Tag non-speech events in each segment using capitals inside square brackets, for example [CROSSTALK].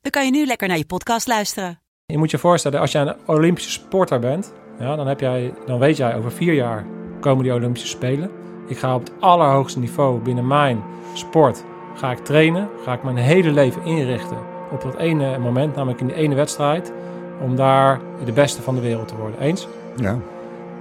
dan kan je nu lekker naar je podcast luisteren. Je moet je voorstellen, als jij een Olympische sporter bent, ja, dan, heb jij, dan weet jij over vier jaar komen die Olympische Spelen. Ik ga op het allerhoogste niveau binnen mijn sport ga ik trainen, ga ik mijn hele leven inrichten op dat ene moment, namelijk in die ene wedstrijd, om daar de beste van de wereld te worden. Eens? Ja.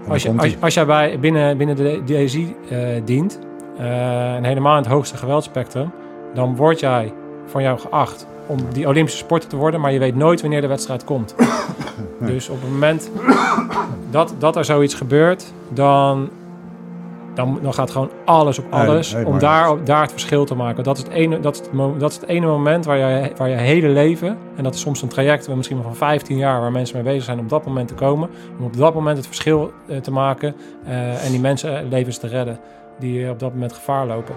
Als, je, als, als jij bij, binnen, binnen de DSI uh, dient, uh, en helemaal in het hoogste geweldspectrum, dan word jij van jou geacht om die Olympische sporter te worden, maar je weet nooit wanneer de wedstrijd komt. [COUGHS] Dus op het moment dat, dat er zoiets gebeurt, dan, dan, dan gaat gewoon alles op alles nee, om daar, daar het verschil te maken. Dat is het ene, dat is het, dat is het ene moment waar je, waar je hele leven, en dat is soms een traject misschien wel van 15 jaar waar mensen mee bezig zijn om op dat moment te komen, om op dat moment het verschil eh, te maken eh, en die mensenlevens te redden die eh, op dat moment gevaar lopen.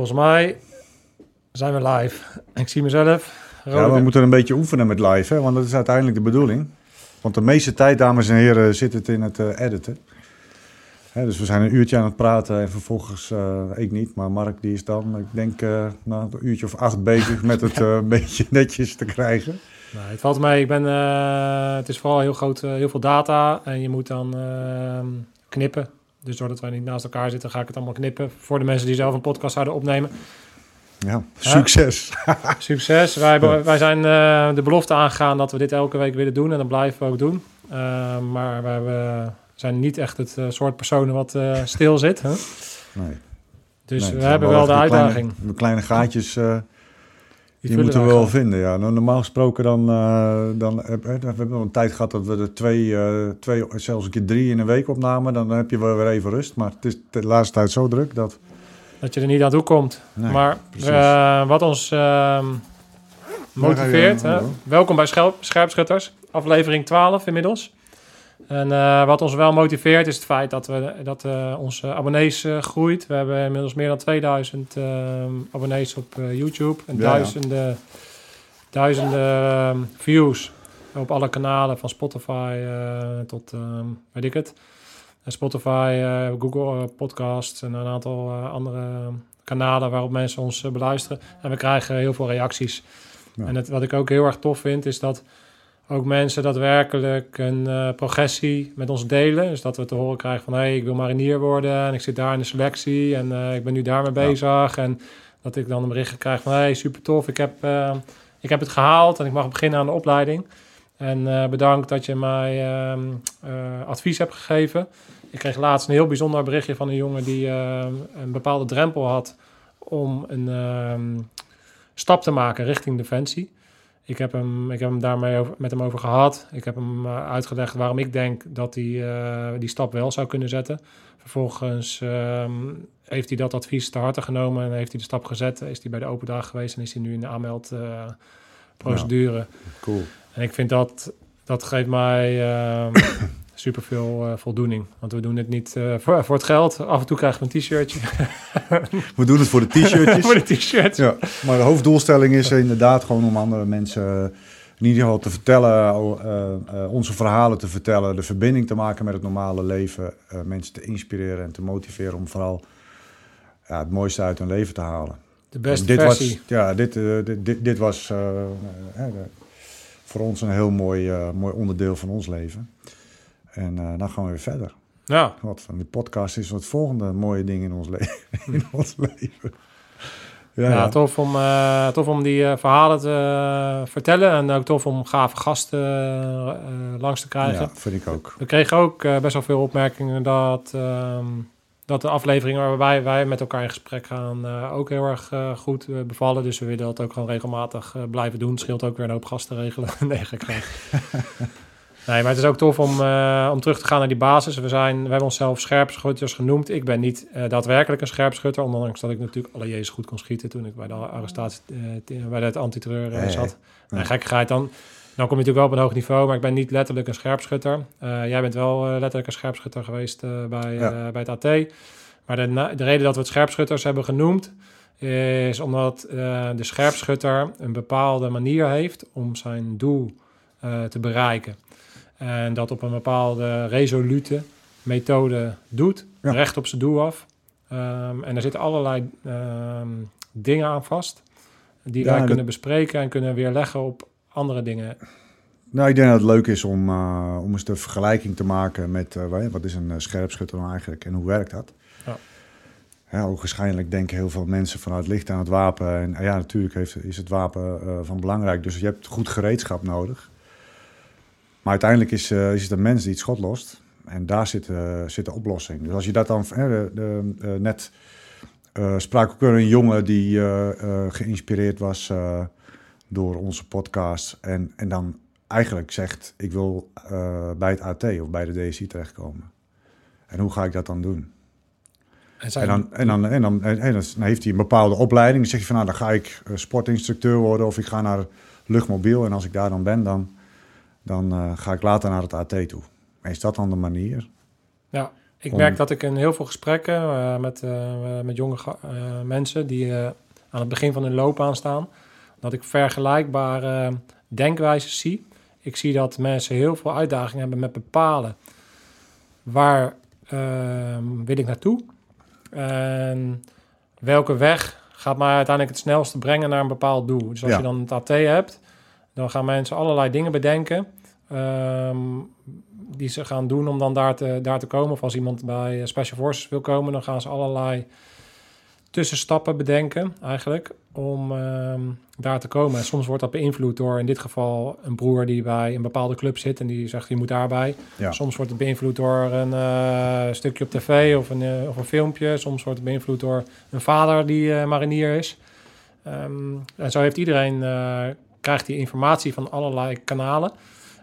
Volgens mij zijn we live. Ik zie mezelf. Ja, we moeten een beetje oefenen met live, hè, want dat is uiteindelijk de bedoeling. Want de meeste tijd, dames en heren, zit het in het eh, editen. Hè, dus we zijn een uurtje aan het praten en vervolgens, eh, ik niet, maar Mark die is dan, ik denk, eh nou, een uurtje of acht bezig [LAUGHS] met het een beetje netjes te krijgen. Nee, het valt mee. Ik ben, het is vooral heel groot, heel veel data en je moet dan knippen. Dus doordat wij niet naast elkaar zitten, ga ik het allemaal knippen. Voor de mensen die zelf een podcast zouden opnemen. Ja, succes. [LAUGHS] Succes. Wij, hebben- wij zijn eh, de belofte aangegaan dat we dit elke week willen doen en dat blijven we ook doen. Eh, maar we zijn niet echt het eh, soort personen wat stil zit. Hè? Nee. Dus Nee, we hebben wel de uitdaging. Kleine, de kleine gaatjes, die, moeten we wel vinden. Ja. Nou, normaal gesproken dan, eh, dan heb, we hebben een tijd gehad dat we er twee, eh, twee, zelfs een keer drie in een week opnamen. Dan heb je wel weer even rust. Maar het is de laatste tijd zo druk dat... Dat je er niet aan toe komt. Nee, maar eh, wat ons ehm, motiveert. Hè? Welkom bij Scherpschutters, aflevering 12 inmiddels. En eh, wat ons wel motiveert is het feit dat, we, dat eh, onze abonnees eh, groeit. We hebben inmiddels meer dan 2000 ehm, abonnees op YouTube en Ja, ja. duizenden, duizenden ehm, views op alle kanalen van Spotify tot, ehm, weet ik het. En Spotify, Google Podcasts en een aantal andere kanalen waarop mensen ons beluisteren. En we krijgen heel veel reacties. Ja. En het, wat ik ook heel erg tof vind, is dat ook mensen daadwerkelijk een eh, progressie met ons delen. Dus dat we te horen krijgen van... hé, hey, ik wil marinier worden en ik zit daar in de selectie... en eh, ik ben nu daarmee bezig. En dat ik dan een bericht krijg van... hé, hey, super tof, ik heb, eh, ik heb het gehaald... en ik mag beginnen aan de opleiding. En bedankt dat je mij ehm, eh, advies hebt gegeven. Ik kreeg laatst een heel bijzonder berichtje van een jongen... die een bepaalde drempel had om een ehm, stap te maken richting Defensie. Ik heb hem, ik heb hem daarmee over, met hem over gehad. Ik heb hem eh, uitgelegd waarom ik denk dat hij eh, die stap wel zou kunnen zetten. Vervolgens ehm, heeft hij dat advies te harte genomen en heeft hij de stap gezet. Is hij bij de open dag geweest en is hij nu in de aanmeldprocedure. Cool. En ik vind dat, dat geeft mij ehm [COUGHS] super veel voldoening. Want we doen het niet eh, voor, voor het geld. Af en toe krijgen we een t-shirtje. [LAUGHS] We doen het voor de t-shirtjes. [LAUGHS] voor de t-shirt. Ja, maar de hoofddoelstelling is inderdaad gewoon om andere mensen eh, in ieder geval te vertellen, onze verhalen te vertellen, de verbinding te maken met het normale leven, mensen te inspireren en te motiveren om vooral ja, het mooiste uit hun leven te halen. De beste dit versie. Was, ja, dit, dit, dit, dit was voor ons een heel mooi, mooi onderdeel van ons leven. En eh, dan gaan we weer verder. Ja, Wat van die podcast is het volgende mooie ding in ons, le [LAUGHS] in ons leven. Ja, Ja, ja. Tof, om, eh, tof om die eh, verhalen te vertellen. En ook tof om gave gasten langs te krijgen. Ja, vind ik ook. We kregen ook best wel veel opmerkingen dat, ehm, dat de afleveringen waarbij wij met elkaar in gesprek gaan ook heel erg goed bevallen. Dus we willen dat ook gewoon regelmatig blijven doen. Scheelt ook weer een hoop gasten regelen. [LAUGHS] nee, gekrijg. Nee, maar het is ook tof om, eh, om terug te gaan naar die basis. We, zijn, we hebben onszelf scherpschutters genoemd. Ik ben niet eh, daadwerkelijk een scherpschutter, ondanks dat ik natuurlijk alle Jezus goed kon schieten toen ik bij de arrestatie, t- bij het antiterreur Nee, zat. nee. En gekkigheid dan. Dan kom je natuurlijk wel op een hoog niveau, maar ik ben niet letterlijk een scherpschutter. Jij bent wel letterlijk een scherpschutter geweest bij, Ja. bij het AT. Maar de, de reden dat we het scherpschutters hebben genoemd, is omdat eh, de scherpschutter een bepaalde manier heeft om zijn doel te bereiken. En dat op een bepaalde resolute methode doet, Ja. recht op zijn doel af. Ehm, en er zitten allerlei ehm, dingen aan vast, die Ja, wij dat- kunnen bespreken en kunnen weerleggen op andere dingen. Nou, ik denk dat het leuk is om, eh, om eens de vergelijking te maken met eh, wa- wat is een eh, scherpschutter nou eigenlijk en hoe werkt dat? Ja. Ja, waarschijnlijk denken heel veel mensen vanuit licht aan het wapen. En ja, natuurlijk heeft, is het wapen van belangrijk. Dus je hebt goed gereedschap nodig. Maar uiteindelijk is, eh, is het een mens die het schot lost. En daar zit, eh, zit de oplossing. Dus als je dat dan... eh, net eh sprak ook een jongen die geïnspireerd was door onze podcast. En, en dan eigenlijk zegt, ik wil bij het AT of bij de DSI terechtkomen. En hoe ga ik dat dan doen? En, zijn, En dan, en dan, en dan, en dan, dan heeft hij een bepaalde opleiding. Dan zeg je van, nou, dan ga ik sportinstructeur worden of ik ga naar luchtmobiel. En als ik daar dan ben, dan, dan eh, ga ik later naar het AT toe. Is dat dan de manier? ja, ik om- merk dat ik in heel veel gesprekken eh, met, eh, met jonge mensen die aan het begin van hun loopbaan staan, dat ik vergelijkbare denkwijzes zie. Ik zie dat mensen heel veel uitdagingen hebben met bepalen waar wil ik naartoe en welke weg gaat mij uiteindelijk het snelste brengen naar een bepaald doel. Dus als Ja. je dan het AT hebt, dan gaan mensen allerlei dingen bedenken ehm, die ze gaan doen om dan daar te, daar te komen. Of als iemand bij eh, Special Forces wil komen, dan gaan ze allerlei tussenstappen bedenken eigenlijk om ehm, daar te komen. En soms wordt dat beïnvloed door in dit geval een broer die bij een bepaalde club zit en die zegt je moet daarbij. Ja. Soms wordt het beïnvloed door een eh, stukje op tv of een, eh, of een filmpje. Soms wordt het beïnvloed door een vader die marinier is. Ehm, en zo heeft iedereen, krijgt die informatie van allerlei kanalen.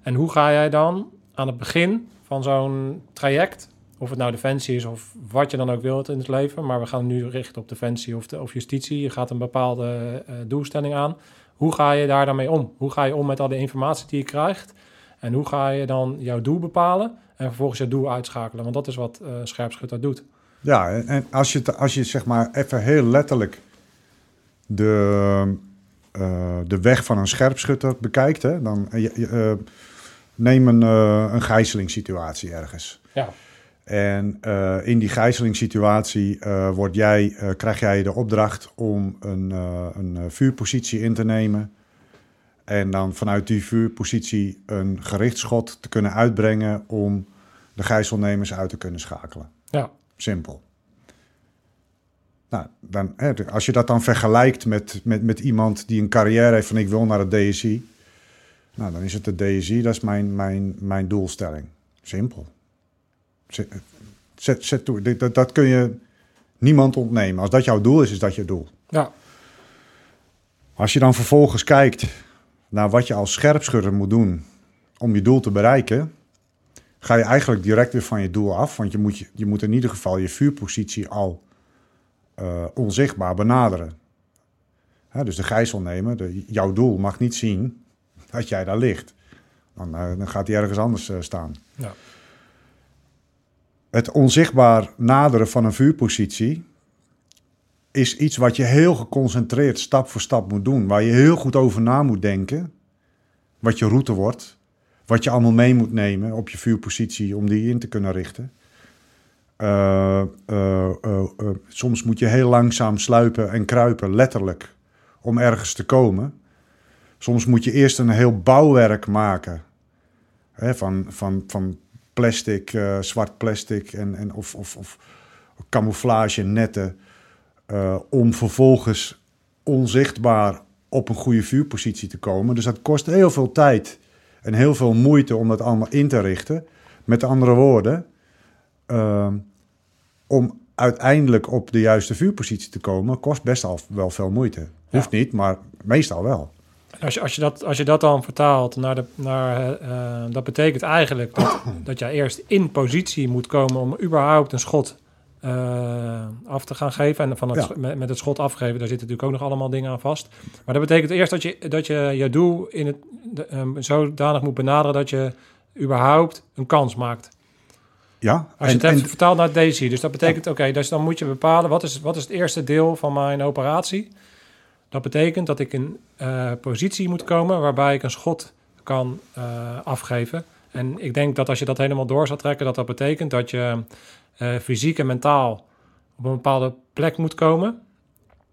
En hoe ga jij dan aan het begin van zo'n traject, of het nou defensie is of wat je dan ook wilt in het leven, maar we gaan nu richten op defensie of, de, of justitie. Je gaat een bepaalde eh, doelstelling aan. Hoe ga je daar dan mee om? Hoe ga je om met al de informatie die je krijgt? En hoe ga je dan jouw doel bepalen en vervolgens je doel uitschakelen? Want dat is wat eh scherpschutter doet. Ja, en, als je, als je zeg maar even heel letterlijk de, de weg van een scherpschutter bekijkt, hè, dan eh, eh, neem een, eh een gijzelingssituatie ergens. Ja. En eh, in die gijzelingssituatie eh, word jij, eh, krijg jij de opdracht om een, eh, een eh, vuurpositie in te nemen. En dan vanuit die vuurpositie een gerichtschot te kunnen uitbrengen om de gijzelnemers uit te kunnen schakelen. Ja. Simpel. Nou, dan, als je dat dan vergelijkt met, met, met iemand die een carrière heeft van ik wil naar het DSI. Nou, dan is het de DSI, dat is mijn, mijn, mijn doelstelling. Simpel. Zet, zet, zet toe. Dat, dat kun je niemand ontnemen. Als dat jouw doel is, is dat je doel. Ja, Als je dan vervolgens kijkt naar wat je als scherpschutter moet doen om je doel te bereiken, ga je eigenlijk direct weer van je doel af. Want je moet, je, je moet in ieder geval je vuurpositie al eh, onzichtbaar benaderen. Hè, dus de gijzelnemer, de, jouw doel mag niet zien dat jij daar ligt. Dan, eh, dan gaat hij ergens anders eh, staan. Ja. Het onzichtbaar naderen van een vuurpositie is iets wat je heel geconcentreerd stap voor stap moet doen. Waar je heel goed over na moet denken. Wat je route wordt. Wat je allemaal mee moet nemen op je vuurpositie om die in te kunnen richten. Eh, eh, eh, soms moet je heel langzaam sluipen en kruipen, letterlijk, om ergens te komen. Soms moet je eerst een heel bouwwerk maken. Hè, van, van, van plastic, zwart plastic en, en of, of, of camouflage netten. om vervolgens onzichtbaar op een goede vuurpositie te komen. Dus dat kost heel veel tijd en heel veel moeite om dat allemaal in te richten. Met andere woorden, ehm, om uiteindelijk op de juiste vuurpositie te komen, kost best al wel veel moeite. Hoeft niet, maar meestal wel. Als je, als je, dat, als je dat dan vertaalt naar de. Naar, eh, dat betekent eigenlijk dat, [CLEARS THROAT] dat je eerst in positie moet komen om überhaupt een schot eh, af te gaan geven. En van het, Ja. met, met het schot afgeven, daar zitten natuurlijk ook nog allemaal dingen aan vast. Maar dat betekent eerst dat je dat je, je doel in het, de, ehm, zodanig moet benaderen dat je überhaupt een kans maakt. Ja, Als je en, het hebt en- vertaald naar DC, dus dat betekent, oké, dus dan moet je bepalen wat is, wat is het eerste deel van mijn operatie. Dat betekent dat ik in eh, positie moet komen waarbij ik een schot kan eh, afgeven. En ik denk dat als je dat helemaal door zou trekken, dat dat betekent dat je eh, fysiek en mentaal op een bepaalde plek moet komen.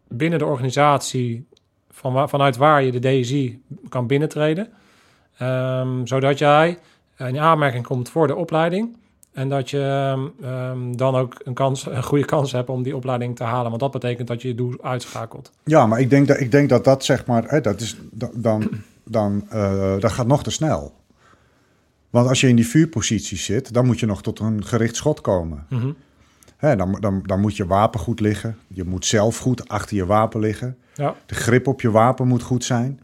Binnen de organisatie van waar, vanuit waar je de DSI kan binnentreden. Ehm, zodat jij in aanmerking komt voor de opleiding. En dat je ehm, ehm, dan ook een, kans, een goede kans hebt om die opleiding te halen. Want dat betekent dat je je doel uitschakelt. ja, maar ik denk dat ik denk dat, dat zeg maar, hè, dat is da- dan, dan eh, dat gaat nog te snel. Want als je in die vuurpositie zit, dan moet je nog tot een gericht schot komen. Mhm. Hè, dan, dan, dan moet je wapen goed liggen. Je moet zelf goed achter je wapen liggen. Ja, De grip op je wapen moet goed zijn.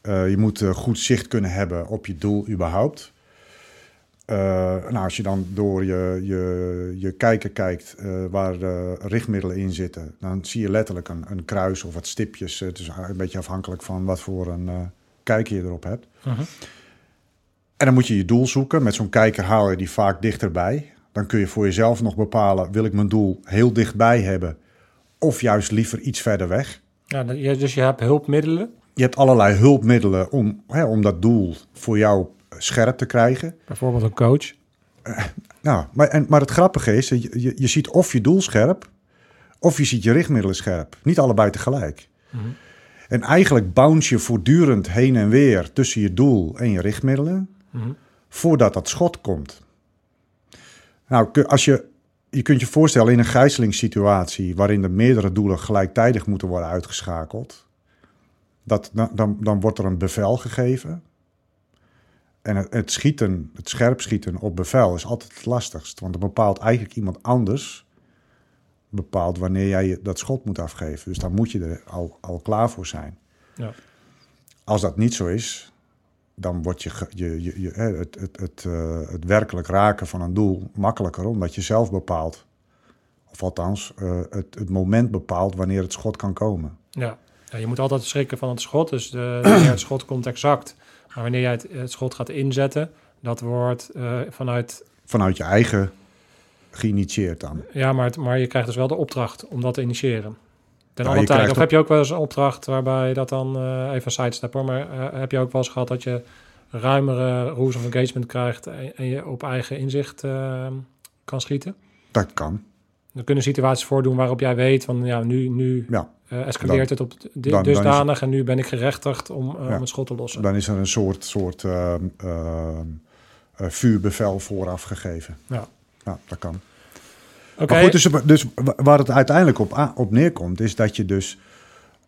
Eh, je moet eh, goed zicht kunnen hebben op je doel überhaupt. Eh, nou, als je dan door je, je, je kijker kijkt eh, waar de richtmiddelen in zitten, dan zie je letterlijk een, een kruis of wat stipjes. Het is een beetje afhankelijk van wat voor een eh, kijker je erop hebt. Mhm. En dan moet je je doel zoeken. Met zo'n kijker haal je die vaak dichterbij. Dan kun je voor jezelf nog bepalen: wil ik mijn doel heel dichtbij hebben, of juist liever iets verder weg. ja dus je hebt hulpmiddelen. Je hebt allerlei hulpmiddelen om, hè, om dat doel voor jou scherp te krijgen. Bijvoorbeeld een coach. Nou, maar, en, maar het grappige is, je, je, je ziet of je doel scherp, of je ziet je richtmiddelen scherp. Niet allebei tegelijk. En eigenlijk bounce je voortdurend heen en weer tussen je doel en je richtmiddelen, Mhm. voordat dat schot komt. Nou, als je, je kunt je voorstellen in een gijzelingssituatie waarin er meerdere doelen gelijktijdig moeten worden uitgeschakeld, dat, dan, dan wordt er een bevel gegeven. En het, het schieten, het scherp schieten op bevel is altijd het lastigst. Want dan bepaalt eigenlijk iemand anders bepaalt wanneer jij dat schot moet afgeven. Dus dan moet je er al, al klaar voor zijn. Ja. Als dat niet zo is, dan wordt je, je, je, je, het, het, het, eh, het werkelijk raken van een doel makkelijker, omdat je zelf bepaalt, of althans eh, het, het moment bepaalt wanneer het schot kan komen. Ja. ja, je moet altijd schrikken van het schot. Dus de, het schot komt exact. Maar wanneer jij het, het schot gaat inzetten, dat wordt eh, vanuit... Vanuit je eigen geïnitieerd dan. Ja, maar, het- maar je krijgt dus wel de opdracht om dat te initiëren. Ten alle tijde. Of heb je ook wel eens een opdracht waarbij dat dan... eh, even een sidestep hoor, maar eh, heb je ook wel eens gehad dat je ruimere rules of engagement krijgt... en, en je op eigen inzicht eh, kan schieten? Dat kan. Er kunnen situaties voordoen waarop jij weet van ja, nu, nu Ja, eh, escaleert Dan- het op d- dan- dan is dusdanig en nu ben ik gerechtigd om, eh, Ja. om het schot te lossen. dan is er een soort, soort eh, vuurbevel vooraf gegeven. Ja. Ja, dat kan. Oké, Maar goed, dus, dus wa- waar het uiteindelijk op, op neerkomt, is dat je dus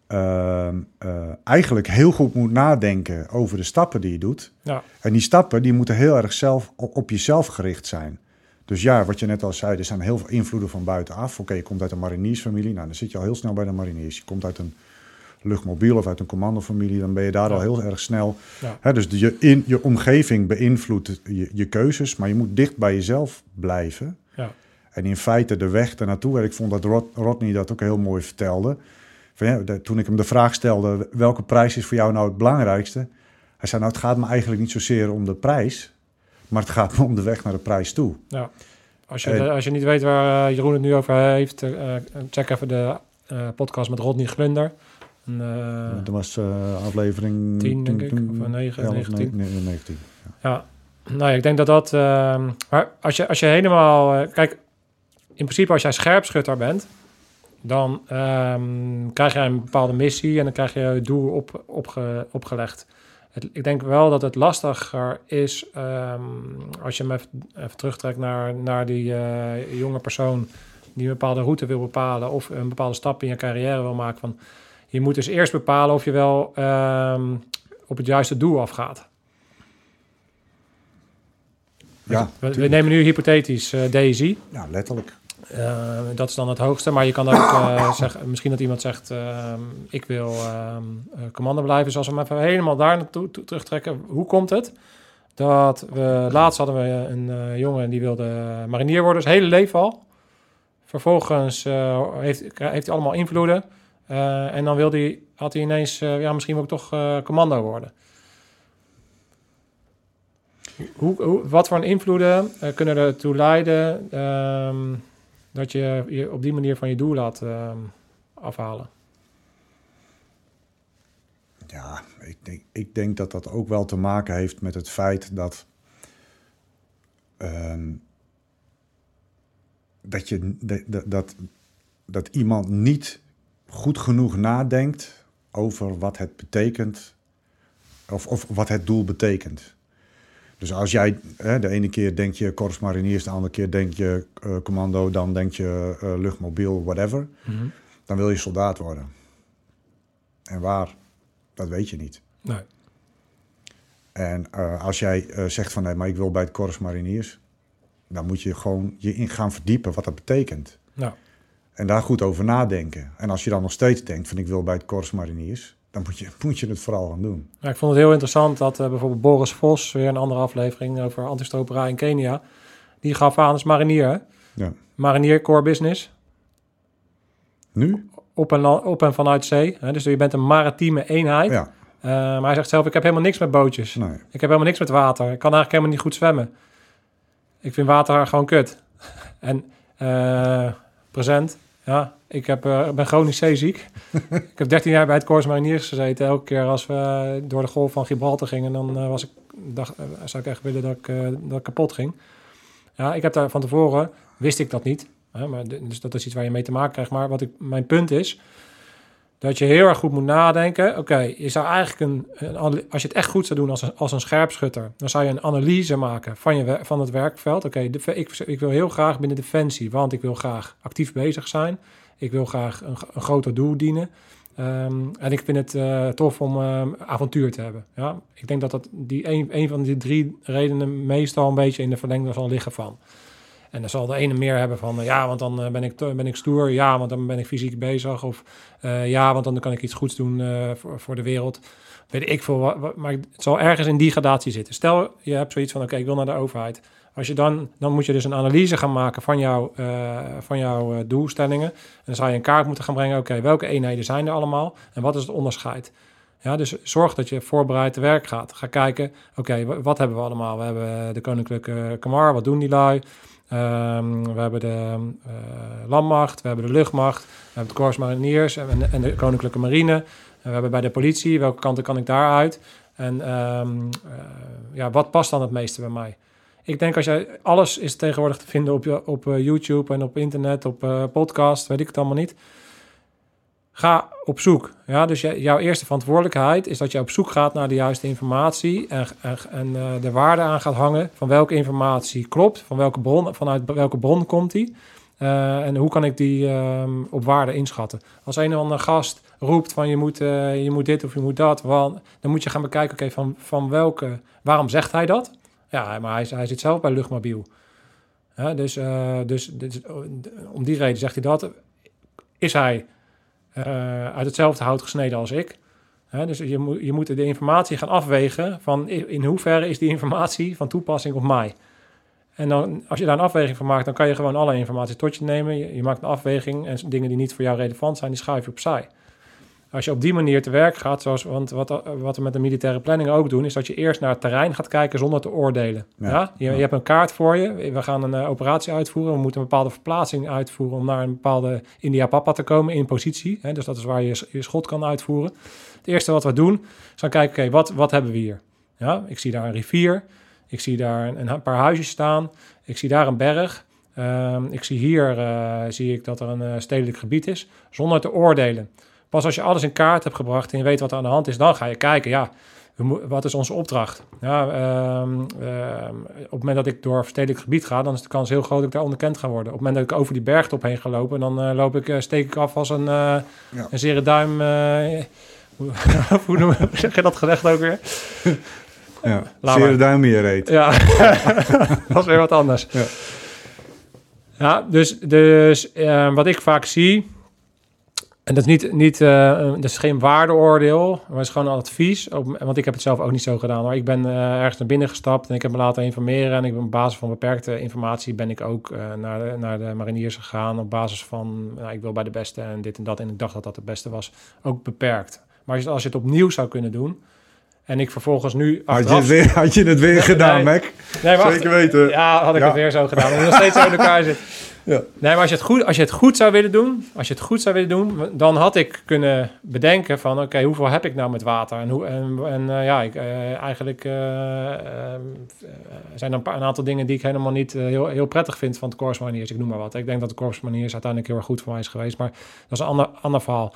ehm, eh, eigenlijk heel goed moet nadenken over de stappen die je doet. ja, En die stappen die moeten heel erg zelf, op jezelf gericht zijn. Dus ja, wat je net al zei, er zijn heel veel invloeden van buitenaf. Oké, je komt uit een mariniersfamilie, nou dan zit je al heel snel bij de mariniers. Je komt uit een luchtmobiel of uit een commandofamilie, dan ben je daar Ja. al heel erg snel. Ja. Hè, dus je, in, je omgeving beïnvloedt je, je keuzes, maar je moet dicht bij jezelf blijven. ja, En in feite de weg ernaartoe, en ik vond dat Rod, Rodney dat ook heel mooi vertelde. Van ja, de- toen ik hem de vraag stelde, welke prijs is voor jou nou het belangrijkste? Hij zei, nou het gaat me eigenlijk niet zozeer om de prijs, maar het gaat [LAUGHS] om de weg naar de prijs toe. ja. Als je, En- als je niet weet waar eh, Jeroen het nu over heeft, eh, eh, check even de podcast met Rodney Glunder. Eh, dat was eh, aflevering... 10, denk ik, of 9, 11, 19. nee, nee, 19. Ja, nou ja, ik denk dat dat... ehm, maar als je, als je helemaal... kijk, in principe als jij scherpschutter bent... dan ehm, krijg je een bepaalde missie... en dan krijg je je doel op, opge, opgelegd. Het, ik denk wel dat het lastiger is... ehm, als je hem even, even terugtrekt naar, naar die eh, jonge persoon... die een bepaalde route wil bepalen... of een bepaalde stap in je carrière wil maken... van je moet dus eerst bepalen of je wel ehm, op het juiste doel afgaat. Ja, We, nemen nu hypothetisch eh DSI. ja, letterlijk. Eh, dat is dan het hoogste. Maar je kan ook eh, [COUGHS] zeggen, misschien dat iemand zegt: ehm, Ik wil ehm eh, commando blijven. Zoals we hem even helemaal daar naartoe toe- terugtrekken. Hoe komt het? Dat we laatst hadden we een jongen die wilde marinier worden, zijn hele leven al. Vervolgens heeft, heeft hij allemaal invloeden. En dan wilde hij, had hij ineens, ja, misschien wil ik toch commando worden. Hoe, hoe, wat voor een invloeden kunnen ertoe leiden ehm, dat je je op die manier van je doel laat ehm, afhalen? Ja, ik denk, ik denk dat dat ook wel te maken heeft met het feit dat. ehm, dat, je, dat, dat, dat, dat iemand niet goed genoeg nadenkt over wat het betekent. Of, of wat het doel betekent. Dus als jij hè, de ene keer denk je korps mariniers, de andere keer denk je eh, commando, dan denk je eh, luchtmobiel, whatever. Dan wil je soldaat worden. En waar, dat weet je niet. Nee. En eh, als jij zegt van nee, maar ik wil bij het Korps Mariniers, dan moet je gewoon je in gaan verdiepen wat dat betekent. Nou, En daar goed over nadenken. En als je dan nog steeds denkt van ik wil bij het Korps Mariniers, dan moet je, moet je het vooral gaan doen. ja, ik vond het heel interessant dat eh, bijvoorbeeld Boris Vos, weer een andere aflevering over antistroperij in Kenia, die gaf aan als marinier. hè? Ja. Marinier core business, Nu? op en, op en vanuit zee. Hè? Dus je bent een maritieme eenheid. Ja, Eh, maar hij zegt zelf, ik heb helemaal niks met bootjes. nee. Ik heb helemaal niks met water. Ik kan eigenlijk helemaal niet goed zwemmen. Ik vind water gewoon kut. [LAUGHS] En eh, present, ja, ik heb, eh, ben chronisch zeeziek. [LAUGHS] ik heb 13 jaar bij het Corps Mariniers gezeten. Elke keer als we door de golf van Gibraltar gingen, dan eh, was ik, dacht, eh, zou ik echt willen dat ik, dat ik kapot ging. Ja, ik heb daar van tevoren, wist ik dat niet. Hè, maar, dus dat is iets waar je mee te maken krijgt. Maar wat ik, mijn punt is, dat je heel erg goed moet nadenken. Oké, je zou eigenlijk een, als je het echt goed zou doen als een, als een scherpschutter, dan zou je een analyse maken van, je, van het werkveld. Oké, ik, wil heel graag binnen Defensie, want ik wil graag actief bezig zijn. Ik wil graag een, een groter doel dienen. Ehm, en ik vind het eh, tof om ehm, avontuur te hebben. Ja? Ik denk dat, dat die een, een van die drie redenen meestal een beetje in de verlengde zal liggen van. En dan zal de ene meer hebben van, ja, want dan eh, ben ik, ben ik stoer. Ja, want dan ben ik fysiek bezig. Of eh, ja, want dan kan ik iets goeds doen eh, voor, voor de wereld. Weet ik veel. wat- Maar het zal ergens in die gradatie zitten. Stel, je hebt zoiets van, oké, ik wil naar de overheid. Als je dan, dan moet je dus een analyse gaan maken van, jouw eh, van jouw doelstellingen. En dan zou je een kaart moeten gaan brengen. Oké, welke eenheden zijn er allemaal? En wat is het onderscheid? Ja, dus zorg dat je voorbereid te werk gaat. Ga kijken, oké, wa- wat hebben we allemaal? We hebben de Koninklijke Kamar, wat doen die lui? Ehm, we hebben de eh, landmacht, we hebben de luchtmacht, we hebben het Corps Mariniers en, en de Koninklijke Marine. We hebben bij de politie, welke kanten kan ik daaruit? En ehm, eh, ja, wat past dan het meeste bij mij? Ik denk als jij, alles is tegenwoordig te vinden op, op eh, YouTube en op internet, op podcast, weet ik het allemaal niet. Ga op zoek. Ja, dus jouw eerste verantwoordelijkheid is dat je op zoek gaat naar de juiste informatie en, en, eh, de waarde aan gaat hangen van welke informatie klopt, van welke bron, vanuit welke bron komt die. Eh, en hoe kan ik die ehm, op waarde inschatten? Als een of andere gast roept van je moet, eh, je moet dit of je moet dat, dan moet je gaan bekijken, oké, van, van welke, waarom zegt hij dat? Ja, maar hij, hij zit zelf bij luchtmobiel. Dus, dus, dus om die reden zegt hij dat. Is hij uit hetzelfde hout gesneden als ik? Dus je moet, je moet de informatie gaan afwegen van in hoeverre is die informatie van toepassing op mij. En dan, als je daar een afweging van maakt, dan kan je gewoon alle informatie tot je nemen. Je maakt een afweging en dingen die niet voor jou relevant zijn, die schuif je opzij. Als je op die manier te werk gaat, zoals, want wat, wat we met de militaire planning ook doen, is dat je eerst naar het terrein gaat kijken zonder te oordelen. Ja. Ja. Je, je hebt een kaart voor je. We gaan een eh, operatie uitvoeren. We moeten een bepaalde verplaatsing uitvoeren om naar een bepaalde India Papa te komen in positie. Hè, dus dat is waar je je schot kan uitvoeren. Het eerste wat we doen, is gaan kijken, oké, wat, wat hebben we hier? Ja, ik zie daar een rivier. Ik zie daar een, een paar huisjes staan. Ik zie daar een berg. Ehm, ik zie hier eh, zie ik dat er een eh, stedelijk gebied is, zonder te oordelen. Pas als je alles in kaart hebt gebracht en je weet wat er aan de hand is, dan ga je kijken, ja, wat is onze opdracht? Ja, ehm, ehm, op het moment dat ik door verstedelijk gebied ga, dan is de kans heel groot dat ik daar onderkend ga worden. Op het moment dat ik over die bergtop heen ga lopen, dan eh, loop ik, eh, steek ik af als een, Ja. een zere duim. [LAUGHS] hoe, zeg je dat gezegd ook weer? Ja. Zere duim in je reet. Ja, [LAUGHS] dat is weer wat anders. Ja. Ja, dus, dus eh, wat ik vaak zie, en dat is, niet, niet, eh, dat is geen waardeoordeel, maar het is gewoon een advies. Want ik heb het zelf ook niet zo gedaan. Maar ik ben eh, ergens naar binnen gestapt en ik heb me laten informeren. En ik ben op basis van beperkte informatie ben ik ook eh, naar, de, naar de mariniers gegaan. Op basis van, nou, ik wil bij de beste en dit en dat. En ik dacht dat dat het beste was. Ook beperkt. Maar als je, als je het opnieuw zou kunnen doen... En ik vervolgens nu Had je, weer, had je het weer [LAUGHS] gedaan, nee. Mac? Nee, Zeker weten. ja, had ik Ja. het weer zo gedaan. Omdat nog steeds zo in elkaar [LAUGHS] zit. Ja. Nee, maar als je, het goed, als je het goed zou willen doen, als je het goed zou willen doen, dan had ik kunnen bedenken van, oké, hoeveel heb ik nou met water? En, hoe, en, en eh, ja, ik, eh, eigenlijk eh, eh, zijn er een, paar, een aantal dingen die ik helemaal niet heel, heel prettig vind van het Corps Mariniers. Ik noem maar wat. Ik denk dat de Mariniers uiteindelijk heel erg goed voor mij is geweest, maar dat is een ander, ander verhaal.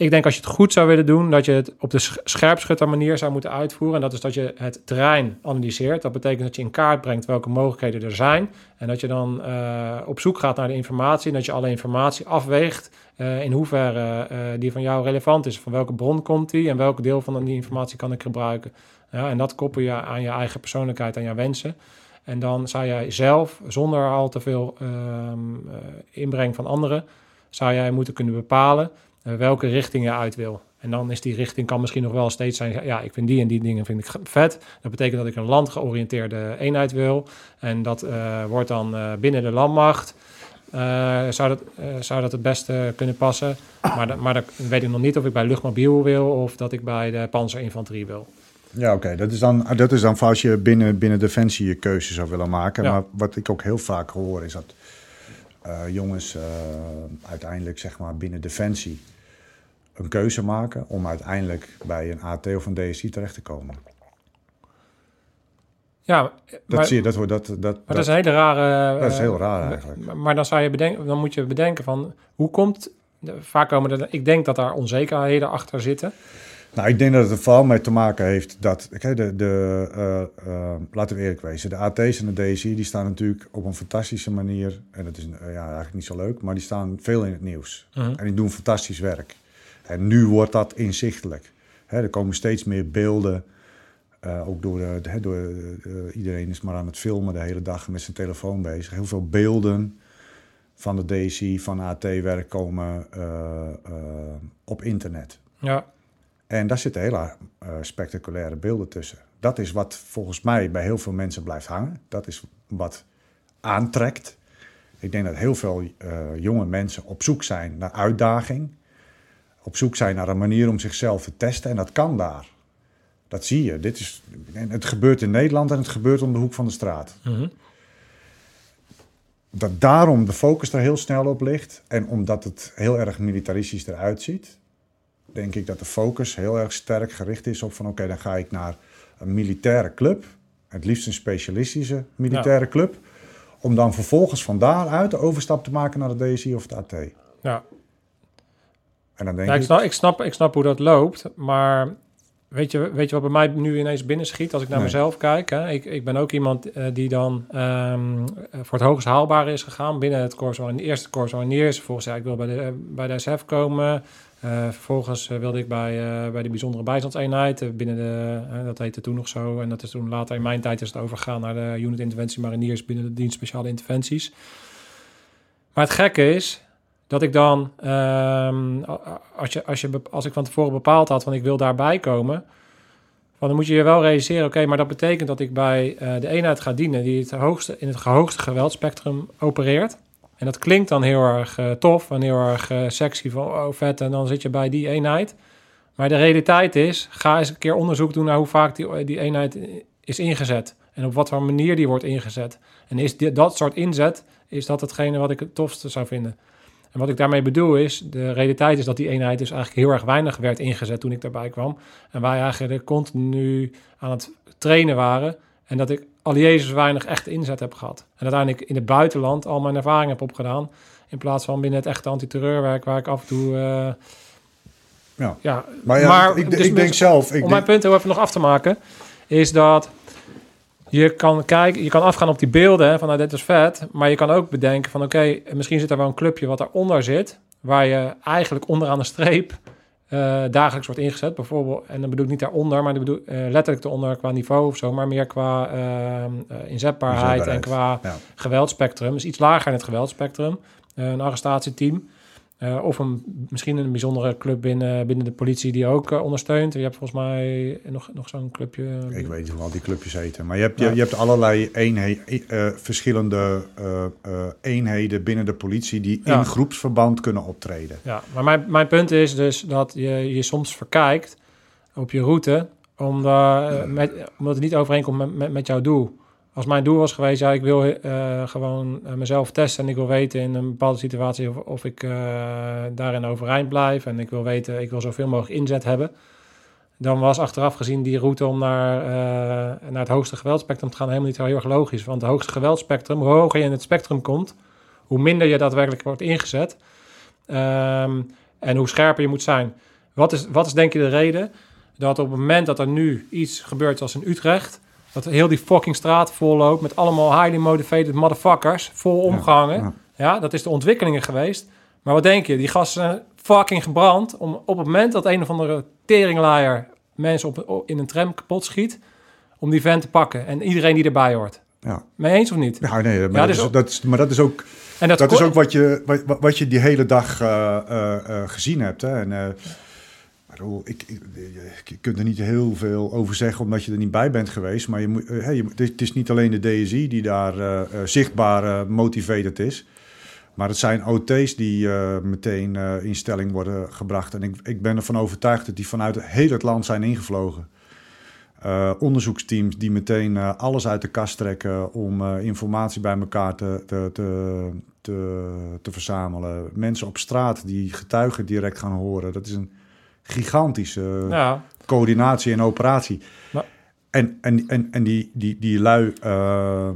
Ik denk als je het goed zou willen doen, dat je het op de sch- scherpschutter manier zou moeten uitvoeren. En dat is dat je het terrein analyseert. Dat betekent dat je in kaart brengt welke mogelijkheden er zijn. En dat je dan eh, op zoek gaat naar de informatie. En dat je alle informatie afweegt eh, in hoeverre eh, die van jou relevant is. Van welke bron komt die en welk deel van die informatie kan ik gebruiken. Ja, en dat koppel je aan je eigen persoonlijkheid en jouw wensen. En dan zou jij zelf, zonder al te veel ehm, eh, inbreng van anderen, zou jij moeten kunnen bepalen welke richting je uit wil. En dan is die richting kan misschien nog wel steeds zijn, ja, ik vind die en die dingen vind ik vet. Dat betekent dat ik een landgeoriënteerde eenheid wil. En dat eh, wordt dan eh, binnen de landmacht. eh, zou, dat, eh, zou dat het beste kunnen passen. Maar, da- maar dan weet ik nog niet of ik bij luchtmobiel wil of dat ik bij de panzerinfanterie wil. Ja, oké. Dat is dan, dat is dan als je binnen, binnen Defensie je keuze zou willen maken. Ja. Maar wat ik ook heel vaak hoor is dat eh, jongens eh, uiteindelijk zeg maar binnen Defensie een keuze maken om uiteindelijk bij een AT of een DSI terecht te komen. Ja, Dat zie je, dat wordt dat, dat, maar dat is een hele rare... dat is eh, heel raar eigenlijk. Maar- Maar dan, zou je bedenken, dan moet je bedenken van hoe komt. Vaak komen er. Ik denk dat daar onzekerheden achter zitten. Nou, ik denk dat het er vooral mee te maken heeft dat, kijk, de, de, eh, eh, laten we eerlijk wezen, de AT's en de DSI die staan natuurlijk op een fantastische manier, en dat is eh, ja, eigenlijk niet zo leuk, maar die staan veel in het nieuws. Mhm. En die doen fantastisch werk. En nu wordt dat inzichtelijk. Hè, er komen steeds meer beelden, ook door, de, door iedereen is maar aan het filmen de hele dag met zijn telefoon bezig. Heel veel beelden van de DSI, van AT-werk komen op internet. Ja, En daar zitten hele eh, spectaculaire beelden tussen. Dat is wat volgens mij bij heel veel mensen blijft hangen. Dat is wat aantrekt. Ik denk dat heel veel eh, jonge mensen op zoek zijn naar uitdaging. Op zoek zijn naar een manier om zichzelf te testen. En dat kan daar. Dat zie je. Dit is, en het gebeurt in Nederland en het gebeurt om de hoek van de straat. Mhm. Dat daarom de focus er heel snel op ligt. En omdat het heel erg militaristisch eruit ziet, denk ik dat de focus heel erg sterk gericht is op van oké, dan ga ik naar een militaire club. Het liefst een specialistische militaire club. Om dan vervolgens van daaruit de overstap te maken naar de DSI of het AT. ja. En dan denk Ja, ik, snap, ik, snap, ik snap hoe dat loopt, maar weet je, weet je wat bij mij nu ineens binnenschiet als ik naar Nee. mezelf kijk? Hè? Ik, ik ben ook iemand eh, die dan ehm, voor het hoogst haalbare is gegaan binnen het Corps Mariniers, de eerste Corps Mariniers. Vervolgens zei ik wil bij de, bij de SF komen. Eh, vervolgens eh, wilde ik bij, eh, bij de bijzondere bijstandseenheid binnen de, dat heette toen nog zo. En dat is toen later in mijn tijd is het overgegaan naar de Unit Interventie Mariniers binnen de dienst speciale interventies. Maar het gekke is, dat ik dan, ehm, als, je, als, je, als ik van tevoren bepaald had van ik wil daarbij komen, dan moet je je wel realiseren, oké, maar dat betekent dat ik bij de eenheid ga dienen die het hoogste, in het hoogste geweldspectrum opereert. En dat klinkt dan heel erg eh, tof en heel erg eh, sexy van oh vet en dan zit je bij die eenheid. Maar de realiteit is, ga eens een keer onderzoek doen naar hoe vaak die, die eenheid is ingezet. En op wat voor manier die wordt ingezet. En is dat soort inzet, is dat hetgene wat ik het tofste zou vinden. En wat ik daarmee bedoel is, de realiteit is dat die eenheid dus eigenlijk heel erg weinig werd ingezet toen ik daarbij kwam. En wij eigenlijk continu aan het trainen waren. En dat ik al Jezus weinig echt inzet heb gehad. En uiteindelijk in het buitenland al mijn ervaring heb opgedaan. In plaats van binnen het echte antiterreurwerk waar ik af en toe... eh, Ja. ja. Maar, ja, ik, dus ik denk zelf... Ik om denk, mijn punt even nog af te maken, is dat je kan kijken, je kan afgaan op die beelden van nou, dit is vet, maar je kan ook bedenken van oké, misschien zit er wel een clubje wat daaronder zit, waar je eigenlijk onderaan de streep eh, dagelijks wordt ingezet, bijvoorbeeld, en dan bedoel ik niet daaronder, maar bedoel eh, letterlijk eronder qua niveau of zo, maar meer qua eh, eh, inzetbaarheid en qua ja. geweldspectrum, dus iets lager in het geweldspectrum, een arrestatieteam. Eh, of een, misschien een bijzondere club binnen, binnen de politie die ook eh, ondersteunt. Je hebt volgens mij nog, nog zo'n clubje. Ik weet niet hoe al die clubjes heten. Maar je hebt, je, Ja. je hebt allerlei eenhe- eh, verschillende eh, eh, eenheden binnen de politie... die Ja. in groepsverband kunnen optreden. Ja, maar mijn, mijn punt is dus dat je je soms verkijkt op je route, omdat, eh, met, omdat het niet overeenkomt met, met, met jouw doel. Als mijn doel was geweest, ja, ik wil eh, gewoon eh, mezelf testen en ik wil weten in een bepaalde situatie of, ik eh, daarin overeind blijf en ik wil weten, ik wil zoveel mogelijk inzet hebben. Dan was achteraf gezien die route om naar, naar het hoogste geweldspectrum te gaan helemaal niet heel erg logisch. Want het hoogste geweldspectrum, hoe hoger je in het spectrum komt, hoe minder je daadwerkelijk wordt ingezet. Ehm, en hoe scherper je moet zijn. Wat is, wat is denk je de reden dat op het moment dat er nu iets gebeurt zoals in Utrecht, dat heel die fucking straat vol loopt met allemaal highly motivated motherfuckers, vol omgangen. ja. Ja, dat is de ontwikkelingen geweest. Maar wat denk je? Die gasten zijn fucking gebrand om op het moment dat een of andere teringlaaier mensen op, op- in een tram kapot schiet, om die vent te pakken en iedereen die erbij hoort. Ja, Mee eens of niet? ja nee, maar, Ja, dat dus is, ook- dat is, maar dat is ook, En dat is ko- ook wat, je, wat, wat je die hele dag eh, eh, eh, gezien hebt. Hè? En, ik, ik, je kunt er niet heel veel over zeggen omdat je er niet bij bent geweest. Maar je eh, hey, het is niet alleen de DSI die daar eh, zichtbaar eh, motivated is. Maar het zijn OT's die meteen in stelling worden gebracht. En ik, ik ben ervan overtuigd dat die vanuit heel het land zijn ingevlogen. Onderzoeksteams die meteen alles uit de kast trekken om informatie bij elkaar te, te, te, te, te verzamelen. Mensen op straat die getuigen direct gaan horen. Dat is een gigantische Ja, coördinatie en operatie. Maar- En, en, en, en die, die, die lui eh, eh,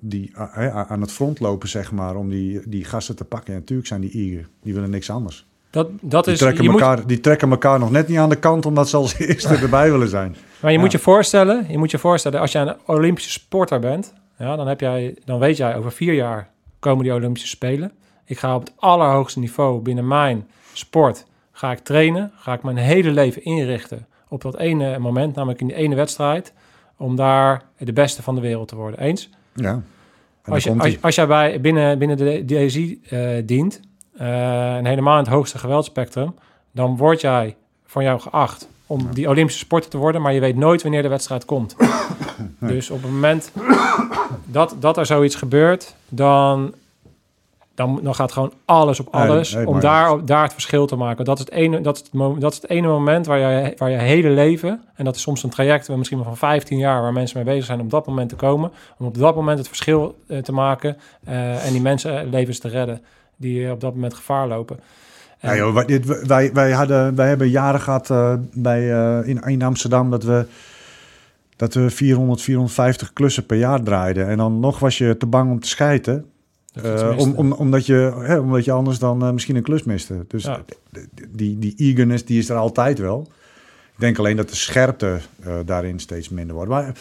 die hè, aan het front lopen, zeg maar, om die, die gasten te pakken. Ja, natuurlijk zijn die eager. Die willen niks anders. dat, dat Die is... trekken, je moet- elkaar, die trekken elkaar nog net niet aan de kant, omdat ze als [LAUGHS] eerste erbij willen zijn. Maar je Ja. moet je voorstellen, je moet je voorstellen, als jij een Olympische sporter bent, ja, dan, heb jij, dan weet jij over vier jaar komen die Olympische Spelen. Ik ga op het allerhoogste niveau binnen mijn sport ga ik trainen, ga ik mijn hele leven inrichten op dat ene moment, namelijk in die ene wedstrijd, om daar de beste van de wereld te worden. Eens? Ja. Als, je, als jij bij, binnen, binnen de DSI eh, dient, eh, en helemaal in het hoogste geweldspectrum, dan word jij van jou geacht om die Olympische sporter te worden, maar je weet nooit wanneer de wedstrijd komt. [COUGHS] Dus op het moment dat, dat er zoiets gebeurt, dan, dan, dan gaat gewoon alles op alles nee, om daar, daar het verschil te maken. Dat is het ene, dat is het, dat is het ene moment waar je, waar je hele leven, en dat is soms een traject waar misschien wel van 15 jaar, waar mensen mee bezig zijn om op dat moment te komen, om op dat moment het verschil eh, te maken eh, en die mensenlevens te redden die eh, op dat moment gevaar lopen. En- Ja, joh, wij, dit- wij, wij, hadden, wij hebben jaren gehad eh, bij, eh, in, in Amsterdam dat we, dat we 400, 450 klussen per jaar draaiden. En dan nog was je te bang om te schijten. Eh, om, om, omdat, je, hè, omdat je anders dan eh, misschien een klus miste. Dus Ja. die, die eagerness die is er altijd wel. Ik denk alleen dat de scherpte eh, daarin steeds minder wordt. Maar,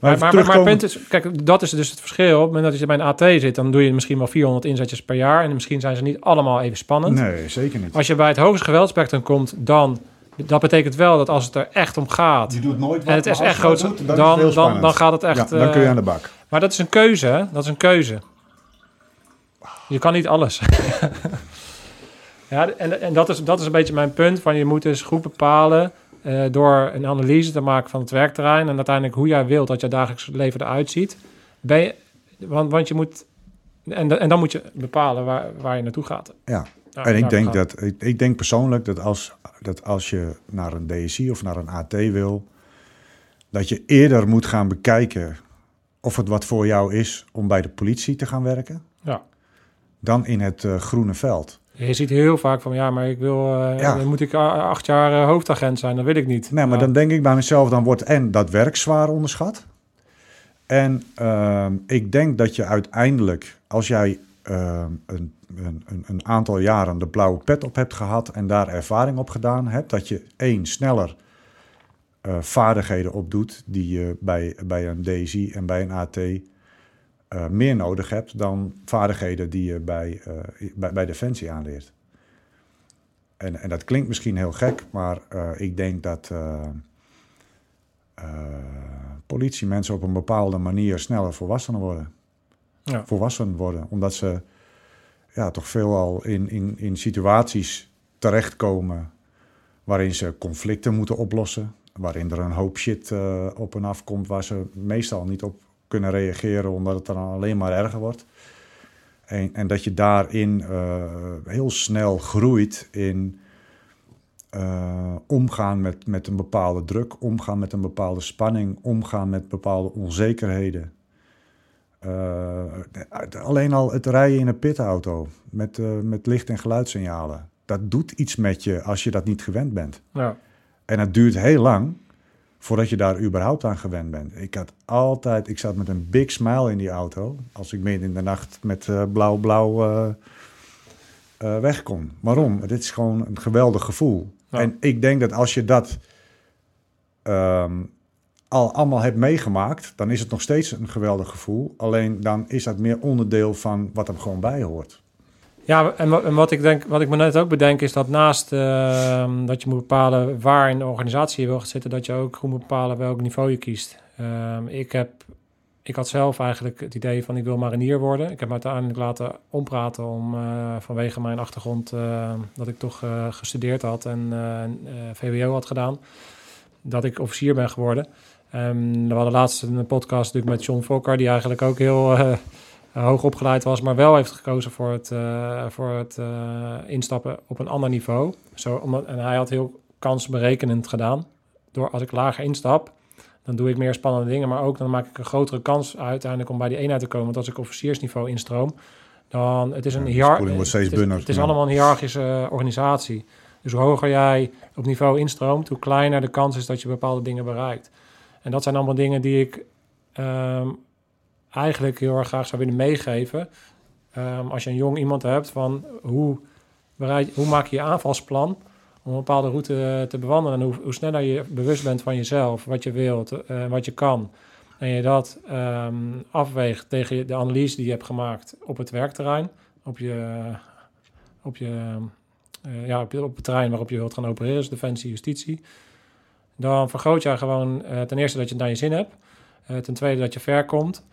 maar, Maar, is, kijk, dat is dus het verschil. Op het moment dat je bij een AT zit, dan doe je misschien wel 400 inzetjes per jaar. En misschien zijn ze niet allemaal even spannend. Nee, zeker niet. Als je bij het hoogste geweldspectrum komt, dan... Dat betekent wel dat als het er echt om gaat... Je doet nooit En het is echt groot. Dan, dan, dan gaat het echt... Ja, dan kun je aan de bak. Maar dat is een keuze, hè? Dat is een keuze. Je kan niet alles. [LAUGHS] ja, en, en dat, is, dat is een beetje mijn punt. Van je moet dus goed bepalen eh, door een analyse te maken van het werkterrein. En uiteindelijk hoe jij wilt dat je dagelijks leven eruit ziet. Ben je, want, want je moet... En, en dan moet je bepalen waar, waar je naartoe gaat. Ja. Nou, en ik daar denk, gaan. dat, ik, ik denk persoonlijk dat als, dat als je naar een DSI of naar een AT wil, dat je eerder moet gaan bekijken of het wat voor jou is om bij de politie te gaan werken, Ja. Dan in het eh, groene veld. Je ziet heel vaak van, ja, maar ik wil... eh, Ja. Dan moet ik acht jaar eh, hoofdagent zijn. Dat wil ik niet. Nee, maar Ja. dan denk ik bij mezelf, dan wordt en dat werk zwaar onderschat. En ehm, ik denk dat je uiteindelijk, als jij ehm, een, een, een, aantal jaren de blauwe pet op hebt gehad en daar ervaring op gedaan hebt, dat je één sneller vaardigheden opdoet die je bij, bij een DSI en bij een AT eh, meer nodig hebt dan vaardigheden die je bij, eh, bij, bij Defensie aanleert. En, en dat klinkt misschien heel gek, maar eh, ik denk dat politiemensen op een bepaalde manier sneller volwassen worden. Ja. Volwassen worden, omdat ze ja, toch veelal in, in, in situaties terechtkomen waarin ze conflicten moeten oplossen. Waarin er een hoop shit op en af komt waar ze meestal niet op kunnen reageren, omdat het dan alleen maar erger wordt. En, en dat je daarin eh, heel snel groeit in eh, omgaan met, met een bepaalde druk, omgaan met een bepaalde spanning, omgaan met bepaalde onzekerheden. Eh, alleen al het rijden in een pitauto met, met licht- en geluidssignalen. Dat doet iets met je als je dat niet gewend bent. Ja. En het duurt heel lang voordat je daar überhaupt aan gewend bent. Ik had altijd, ik zat met een big smile in die auto als ik midden in de nacht met eh, blauw-blauw eh, eh, weg kon. Waarom? Dit is gewoon een geweldig gevoel. Ja. En ik denk dat als je dat ehm, al allemaal hebt meegemaakt, dan is het nog steeds een geweldig gevoel. Alleen dan is dat meer onderdeel van wat er gewoon bij hoort. Ja, en, wa- en wat ik denk, wat ik me net ook bedenk, is dat naast ehm, dat je moet bepalen waar in de organisatie je wil zitten, dat je ook goed moet bepalen welk niveau je kiest. Ehm, ik heb, ik had zelf eigenlijk het idee van ik wil marinier worden. Ik heb me uiteindelijk laten ompraten om eh, vanwege mijn achtergrond eh, dat ik toch eh, gestudeerd had en eh, VWO had gedaan, dat ik officier ben geworden. Ehm, we hadden laatst een podcast natuurlijk met John Fokker, die eigenlijk ook heel hoog opgeleid was, maar wel heeft gekozen voor het, eh, voor het eh, instappen op een ander niveau. Zo, omdat, en hij had heel kansberekenend gedaan. Door als ik lager instap, dan doe ik meer spannende dingen, maar ook dan maak ik een grotere kans uiteindelijk om bij die eenheid te komen. Want als ik officiersniveau instroom, dan het is een Ja, wordt steeds het is- Het is allemaal een hiërarchische eh, organisatie. Dus hoe hoger jij op niveau instroomt, hoe kleiner de kans is dat je bepaalde dingen bereikt. En dat zijn allemaal dingen die ik ehm, eigenlijk heel erg graag zou willen meegeven. Ehm, als je een jong iemand hebt, van hoe, bereid, hoe maak je je aanvalsplan om een bepaalde route te bewandelen. En hoe, hoe sneller je bewust bent van jezelf, wat je wilt, eh, wat je kan. En je dat ehm, afweegt tegen de analyse die je hebt gemaakt op het werkterrein, op je, op je, eh, ja, op, het terrein waarop je wilt gaan opereren, dus defensie, justitie. Dan vergroot je gewoon eh, ten eerste dat je het naar je zin hebt. Eh, ten tweede dat je ver komt.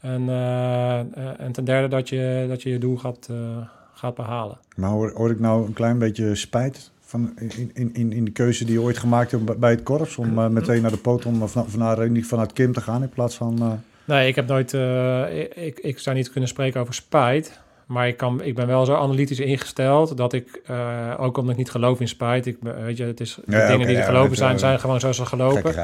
En, eh, eh, en ten derde dat je dat je, je doel gaat, eh, gaat behalen. Maar hoor, hoor ik nou een klein beetje spijt van in, in, in, in de keuze die je ooit gemaakt hebt bij- het korps... om meteen naar de naar, in ieder geval vanuit Kim te gaan in plaats van... Nee, ik heb nooit. ik, ik, zou niet kunnen spreken over spijt. Maar ik, kan, ik ben wel zo analytisch ingesteld dat ik, ook omdat ik niet geloof in spijt, ik, weet je, het is, de Ja, dingen die er gelopen zijn, zijn gewoon zoals ze gelopen.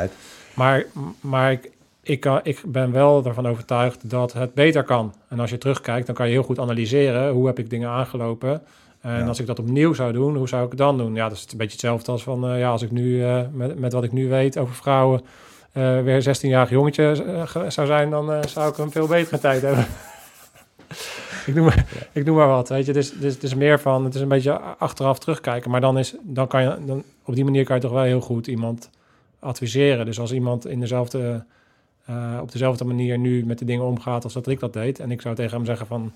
Maar, maar ik, ik, ik ben wel ervan overtuigd dat het beter kan. En als je terugkijkt, dan kan je heel goed analyseren hoe heb ik dingen aangelopen. En Ja. als ik dat opnieuw zou doen, hoe zou ik het dan doen? Ja, dat is een beetje hetzelfde als van, eh, ja, als ik nu eh, met, met wat ik nu weet over vrouwen eh, weer een 16-jarig jongetje ge- zou zijn, dan zou ik een veel betere [LAUGHS] tijd hebben. [LAUGHS] ik, noem maar, ik noem maar wat, weet je. Het is, het, is, het is meer van, het is een beetje achteraf terugkijken. Maar dan, is, dan kan je, dan, op die manier kan je toch wel heel goed iemand adviseren. Dus als iemand in dezelfde, eh, op dezelfde manier nu met de dingen omgaat als dat ik dat deed. En ik zou tegen hem zeggen van,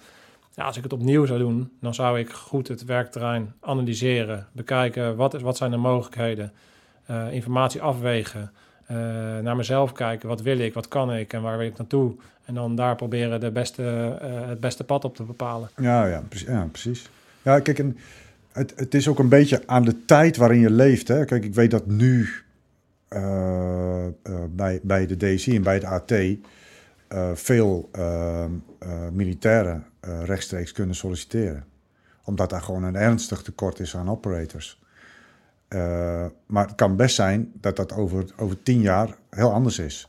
ja, als ik het opnieuw zou doen, dan zou ik goed het werkterrein analyseren. Bekijken, wat, is, wat zijn de mogelijkheden? eh, informatie afwegen. eh, naar mezelf kijken, wat wil ik, wat kan ik en waar wil ik naartoe? En dan daar proberen de beste, het beste pad op te bepalen. Ja, ja, precies. Ja, precies. ja kijk, en het, het is ook een beetje aan de tijd waarin je leeft. Hè? Kijk, ik weet dat nu bij, bij de DSI en bij het AT eh, veel eh, eh, militairen eh, rechtstreeks kunnen solliciteren. Omdat daar gewoon een ernstig tekort is aan operators. Eh, maar het kan best zijn dat dat over, over tien jaar heel anders is.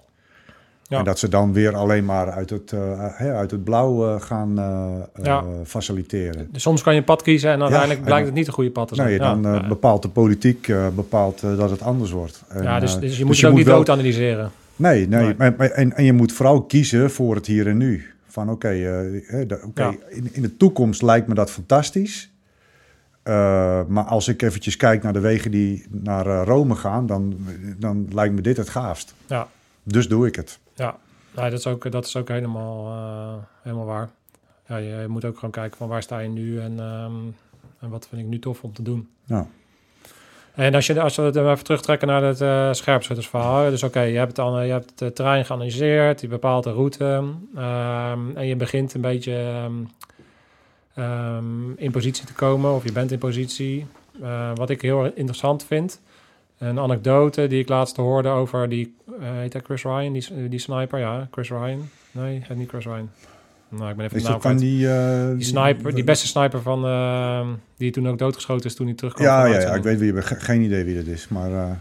Ja. En dat ze dan weer alleen maar uit het, eh, uit het blauw eh, gaan eh, Ja. faciliteren. Dus soms kan je een pad kiezen en uiteindelijk blijkt het niet een goede pad te zijn. Nee, dan bepaalt de politiek bepaalt, dat het anders wordt. En, ja, dus, dus je moet het ook niet dood analyseren. Nee, nee, en, en je moet vooral kiezen voor het hier en nu. van oké, Ja. in, in de toekomst lijkt me dat fantastisch. Maar als ik eventjes kijk naar de wegen die naar Rome gaan, dan, dan lijkt me dit het gaafst. Ja. Dus doe ik het. Ja, dat, is ook, dat is ook helemaal, eh, helemaal waar. Ja, je, je moet ook gewoon kijken van waar sta je nu en, ehm, en wat vind ik nu tof om te doen. Ja. En als, je, als we het even terugtrekken naar het eh scherpschuttersverhaal. Dus oké, je hebt, al, je hebt het terrein geanalyseerd, je bepaalt de route. ehm, en je begint een beetje ehm, in positie te komen, of je bent in positie. Eh, wat ik heel interessant vind, een anekdote die ik laatst hoorde over die, eh heet dat Chris Ryan, die, die sniper? Ja, Chris Ryan. Nee, het niet Chris Ryan. Nou, ik ben even Is de naam dat van die... eh, Die sniper, die beste sniper van, die toen ook doodgeschoten is toen hij terugkwam. Ja, ja, ja, ik weet wie Geen idee wie dat is. Maar eh, dat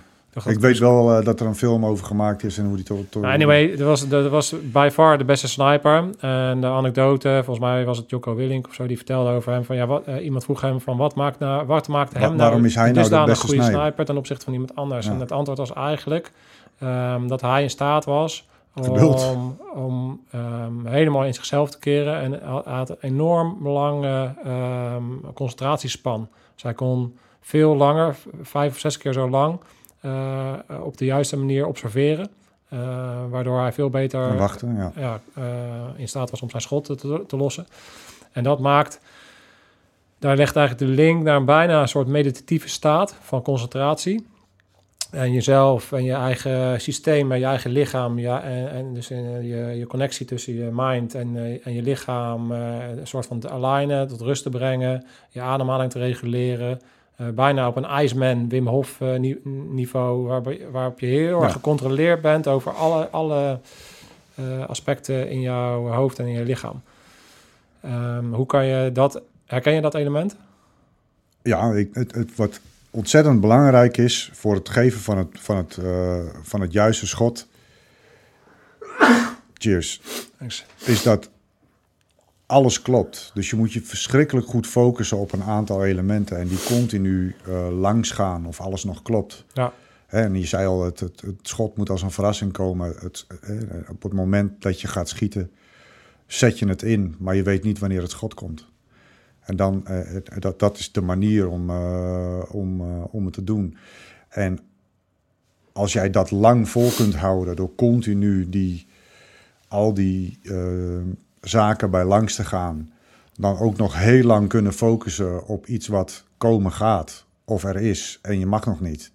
ik weet wel eh, dat er een film over gemaakt is en hoe die tot... tot- anyway, dat was, dat was by far de beste sniper. En de anekdote, volgens mij was het Jocko Willink of zo, die vertelde over hem van ja, wat, eh, iemand vroeg hem van wat maakt nou, wat maakte Wa- hem waarom nou is hij nou de beste goede sniper? sniper ten opzichte van iemand anders? Ja. En het antwoord was eigenlijk ehm, dat hij in staat was Geduld. om, om ehm, helemaal in zichzelf te keren en hij had een enorm lange ehm, concentratiespan. Dus hij kon veel langer, vijf of zes keer zo lang, op de juiste manier observeren. eh, waardoor hij veel beter wachten, ja. ja, eh, in staat was om zijn schot te, te lossen. En dat maakt, daar legt eigenlijk de link naar een bijna een soort meditatieve staat van concentratie. En jezelf en je eigen systeem en je eigen lichaam. Ja, en, en dus in, eh, je, je connectie tussen je mind en, eh, en je lichaam. eh, een soort van te alignen, tot rust te brengen. Je ademhaling te reguleren. Eh, bijna op een Iceman, Wim Hof eh, ni- niveau. Waarop, waarop je heel Ja. erg gecontroleerd bent over alle, alle eh, aspecten in jouw hoofd en in je lichaam. Ehm, hoe kan je dat... Herken je dat element? Ja, ik, het, het, wat ontzettend belangrijk is voor het geven van het, van het, van het juiste schot. [COUGHS] Cheers. Thanks. Is dat alles klopt. Dus je moet je verschrikkelijk goed focussen op een aantal elementen en die continu eh, langs gaan of alles nog klopt. Ja. En je zei al, het, het, het schot moet als een verrassing komen. Het, eh, op het moment dat je gaat schieten, zet je het in, maar je weet niet wanneer het schot komt. En dan, eh, dat, dat is de manier om, eh, om, eh, om het te doen. En als jij dat lang vol kunt houden door continu die, al die eh, zaken bij langs te gaan, dan ook nog heel lang kunnen focussen op iets wat komen gaat of er is en je mag nog niet.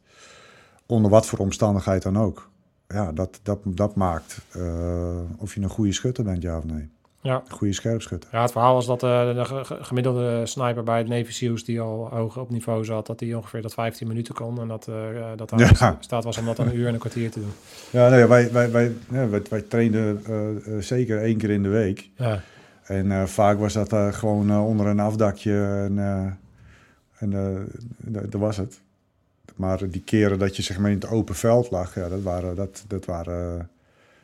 Onder wat voor omstandigheid dan ook. Ja, dat, dat, dat maakt eh, of je een goede schutter bent, ja of nee. Ja. Goede scherpschutter. Ja, het verhaal was dat eh, de ge- ge- gemiddelde sniper bij het Navy Seals die al hoog op niveau zat, dat hij ongeveer dat 15 minuten kon. En dat, eh eh, dat hij Ja. staat was om dat een uur en een kwartier te doen. Ja, nee, wij, wij, wij, ja, wij, wij trainden zeker één keer in de week. Ja, En vaak was dat gewoon onder een afdakje en, en dat was het. Maar die keren dat je zeg maar in het open veld lag, ja, dat, waren, dat, dat, waren,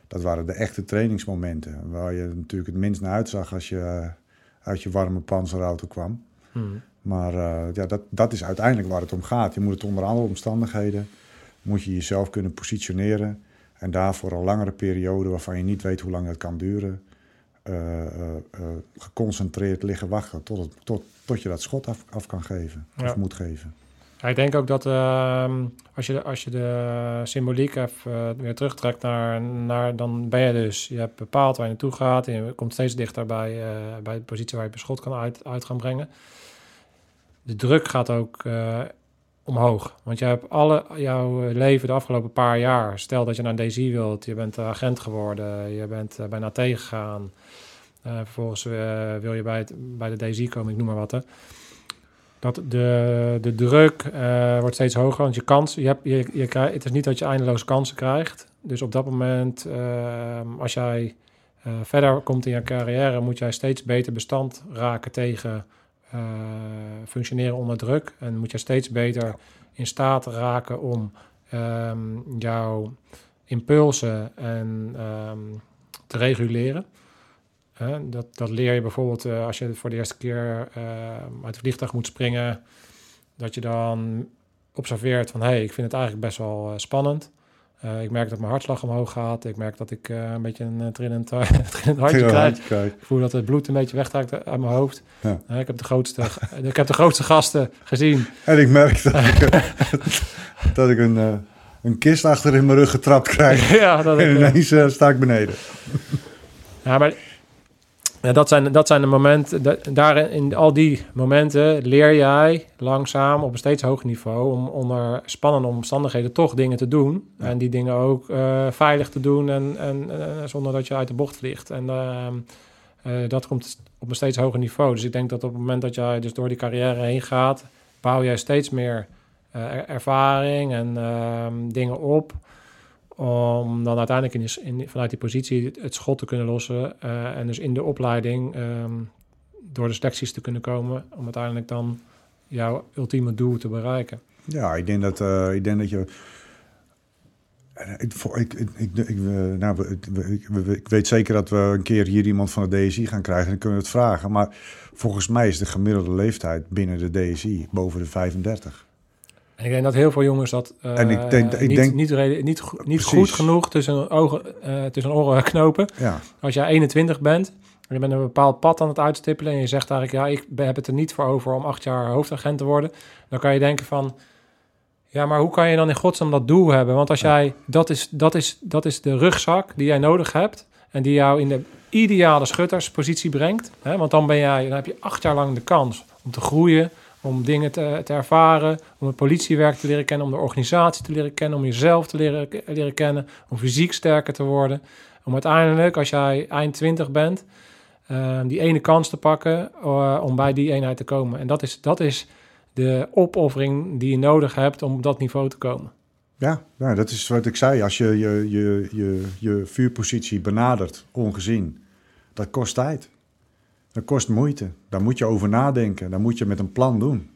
dat waren de echte trainingsmomenten. Waar je natuurlijk het minst naar uitzag als je eh, uit je warme panzerauto kwam. Hmm. Maar eh, ja, dat, dat is uiteindelijk waar het om gaat. Je moet het onder andere omstandigheden, moet je jezelf kunnen positioneren. En daarvoor een langere periode waarvan je niet weet hoe lang dat kan duren. eh, geconcentreerd liggen wachten tot, het, tot, tot je dat schot af, af kan geven. Ja. Of moet geven. Ik denk ook dat ehm, als, je, als je de symboliek even eh, weer terugtrekt naar, naar, dan ben je dus, je hebt bepaald waar je naartoe gaat en je komt steeds dichter bij, eh, bij de positie waar je beschot kan uit, uit gaan brengen. De druk gaat ook eh, omhoog, want je hebt alle jouw leven de afgelopen paar jaar, stel dat je naar DZ wilt, je bent agent geworden, je bent eh, bij NAT gegaan, eh, vervolgens wil je bij, het, bij de DZ komen, ik noem maar wat hè dat de, de druk eh, wordt steeds hoger. Want je kans, je hebt, je, je krijgt, het is niet dat je eindeloos kansen krijgt. Dus op dat moment, eh, als jij eh, verder komt in je carrière, moet jij steeds beter bestand raken tegen eh, functioneren onder druk. En moet je steeds beter in staat raken om ehm, jouw impulsen en, ehm, te reguleren. Dat, dat leer je bijvoorbeeld eh, als je voor de eerste keer eh, uit het vliegtuig moet springen. Dat je dan observeert van, hé, hey, ik vind het eigenlijk best wel eh, spannend. Ik merk dat mijn hartslag omhoog gaat. Ik merk dat ik een beetje een uh, trillend, [LAUGHS] trillend hartje krijg. Ik voel dat het bloed een beetje wegtrekt uit mijn hoofd. Ja. ik, heb de grootste, [LAUGHS] ik heb de grootste gasten gezien. En ik merk dat ik, [LAUGHS] dat ik een, een kist achter in mijn rug getrapt krijg. ja, dat en ineens sta ik beneden. ja, maar ja, dat, zijn, dat zijn de momenten, daar in al die momenten leer jij langzaam op een steeds hoger niveau om onder spannende omstandigheden toch dingen te doen. En die dingen ook uh, veilig te doen en, en uh, zonder dat je uit de bocht vliegt. En uh, dat komt op een steeds hoger niveau. Dus ik denk dat op het moment dat jij dus door die carrière heen gaat, bouw jij steeds meer ervaring en ehm, dingen op om dan uiteindelijk in, vanuit die positie het, schot te kunnen lossen. Uh, en dus in de opleiding um, door de selecties te kunnen komen. Om uiteindelijk dan jouw ultieme doel te bereiken. Ja, ik denk dat, uh, ik, denk dat je. Ik, ik, ik, nou, ik, weet zeker dat we een keer hier iemand van de DSI gaan krijgen. En dan kunnen we het vragen. Maar volgens mij is de gemiddelde leeftijd binnen de DSI boven de 35. En ik denk dat heel veel jongens dat uh, en ik denk, ik niet, denk, niet, niet, niet, niet goed genoeg tussen, ogen, uh, tussen oren [LAUGHS] knopen. Ja. Als jij 21 bent en je bent een bepaald pad aan het uitstippelen... en je zegt eigenlijk, ja, ik heb het er niet voor over om acht jaar hoofdagent te worden... dan kan je denken van, ja, maar hoe kan je dan in godsnaam dat doel hebben? Want als jij, dat is, dat, is, dat is de rugzak die jij nodig hebt... en die jou in de ideale schutterspositie brengt. Hè? Want dan, ben jij, dan heb je acht jaar lang de kans om te groeien om dingen te, te, ervaren, om het politiewerk te leren kennen, om de organisatie te leren kennen, om jezelf te leren, leren kennen, om fysiek sterker te worden. Om uiteindelijk, als jij eind 20 bent, uh, die ene kans te pakken uh, om bij die eenheid te komen. En dat is, dat is de opoffering die je nodig hebt om op dat niveau te komen. Ja, nou, dat is wat ik zei. Als je je, je, je, je vuurpositie benadert, ongezien, dat kost tijd. Dat kost moeite. Daar moet je over nadenken. Daar moet je met een plan doen.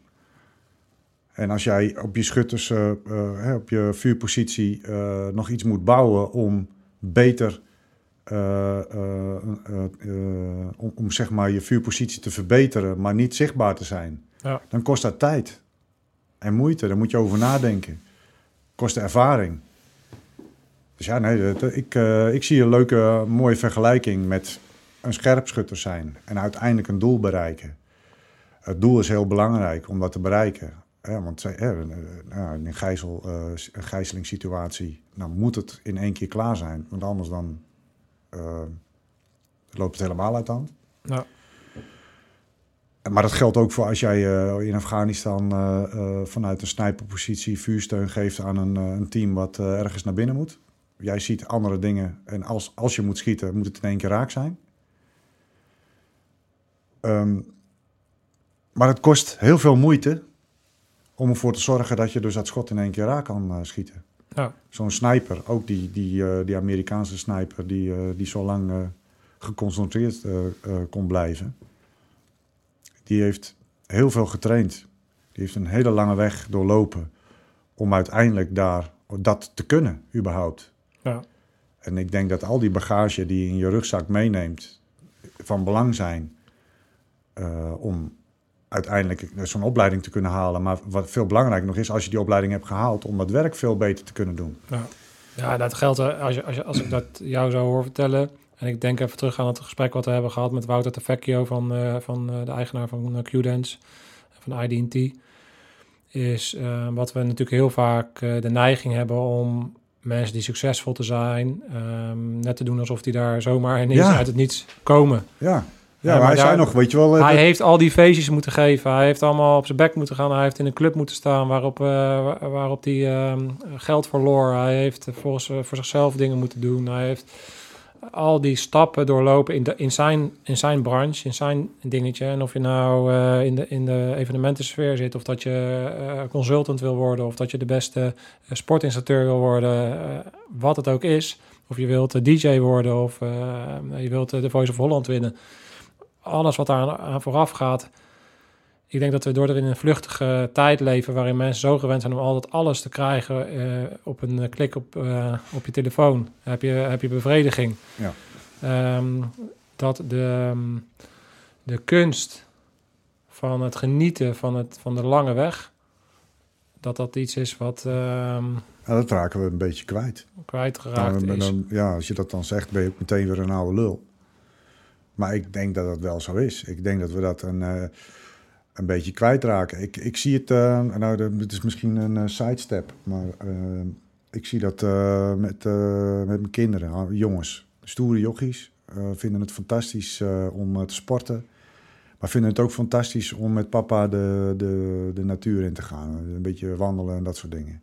En als jij op je schutters, uh, uh, op je vuurpositie uh, nog iets moet bouwen om beter, om, om, zeg maar je vuurpositie te verbeteren, maar niet zichtbaar te zijn, ja. dan kost dat tijd en moeite. Daar moet je over nadenken. Kost ervaring. Dus ja, nee, ik, ik zie een leuke, mooie vergelijking met een scherpschutter zijn en uiteindelijk een doel bereiken. Het doel is heel belangrijk om dat te bereiken. want nou, in een, gijzel, uh, een gijzelingssituatie nou, moet het in één keer klaar zijn. Want anders dan uh, loopt het helemaal uit de hand. Ja. Maar dat geldt ook voor als jij uh, in Afghanistan vanuit een sniperpositie vuursteun geeft aan een, een team wat ergens naar binnen moet. Jij ziet andere dingen en als, als je moet schieten, moet het in één keer raak zijn. Ehm, maar het kost heel veel moeite om ervoor te zorgen dat je dus dat schot in één keer raak kan uh, schieten. Ja. Zo'n sniper, ook die, die, uh, die Amerikaanse sniper die, uh, die zo lang geconcentreerd kon blijven, die heeft heel veel getraind. Die heeft een hele lange weg doorlopen om uiteindelijk daar dat te kunnen, überhaupt. Ja. En ik denk dat al die bagage die je in je rugzak meeneemt van belang zijn om uiteindelijk zo'n opleiding te kunnen halen. Maar wat veel belangrijker nog is, als je die opleiding hebt gehaald, om dat werk veel beter te kunnen doen. Ja, ja dat geldt als, je, als, je, als ik dat jou zou horen vertellen. En ik denk even terug aan het gesprek wat we hebben gehad met Wouter Tefecchio van, uh, van uh, de eigenaar van uh, Qdance, van IDT. Is wat we natuurlijk heel vaak de neiging hebben om mensen die succesvol te zijn, um, net te doen alsof die daar zomaar ineens ja. uit het niets komen. Ja. Ja, maar, hij zei nog, weet je wel... Hij heeft al die feestjes moeten geven. Hij heeft allemaal op zijn bek moeten gaan. Hij heeft in een club moeten staan waarop, uh, waarop hij uh, geld verloor. Hij heeft volgens, uh, voor zichzelf dingen moeten doen. Hij heeft al die stappen doorlopen in, de, in, zijn, in zijn branche, in zijn dingetje. En of je nou in, de, in de evenementensfeer zit... of dat je consultant wil worden... of dat je de beste sportinstructeur wil worden... wat het ook is... Of je wilt DJ worden of je wilt de Voice of Holland winnen alles wat daar aan vooraf gaat. Ik denk dat we door er in een vluchtige tijd leven waarin mensen zo gewend zijn om altijd alles te krijgen uh, op een klik op, uh, op je telefoon. Heb je, heb je bevrediging. Ja. Um, dat de, de kunst van het genieten van, het, van de lange weg, dat dat iets is wat ehm Ja, dat raken we een beetje kwijt. kwijtgeraakt Dan- is. dan- ja, als je dat dan zegt, ben je ook meteen weer een oude lul. Maar ik denk dat dat wel zo is. Ik denk dat we dat een, eh, een beetje kwijtraken. Ik, ik zie het, eh, nou, het is misschien een eh, sidestep, maar ik zie dat met, met mijn kinderen, ah, jongens, stoere jochies, vinden het fantastisch om te sporten. Maar vinden het ook fantastisch om met papa de, de, de natuur in te gaan. Een beetje wandelen en dat soort dingen.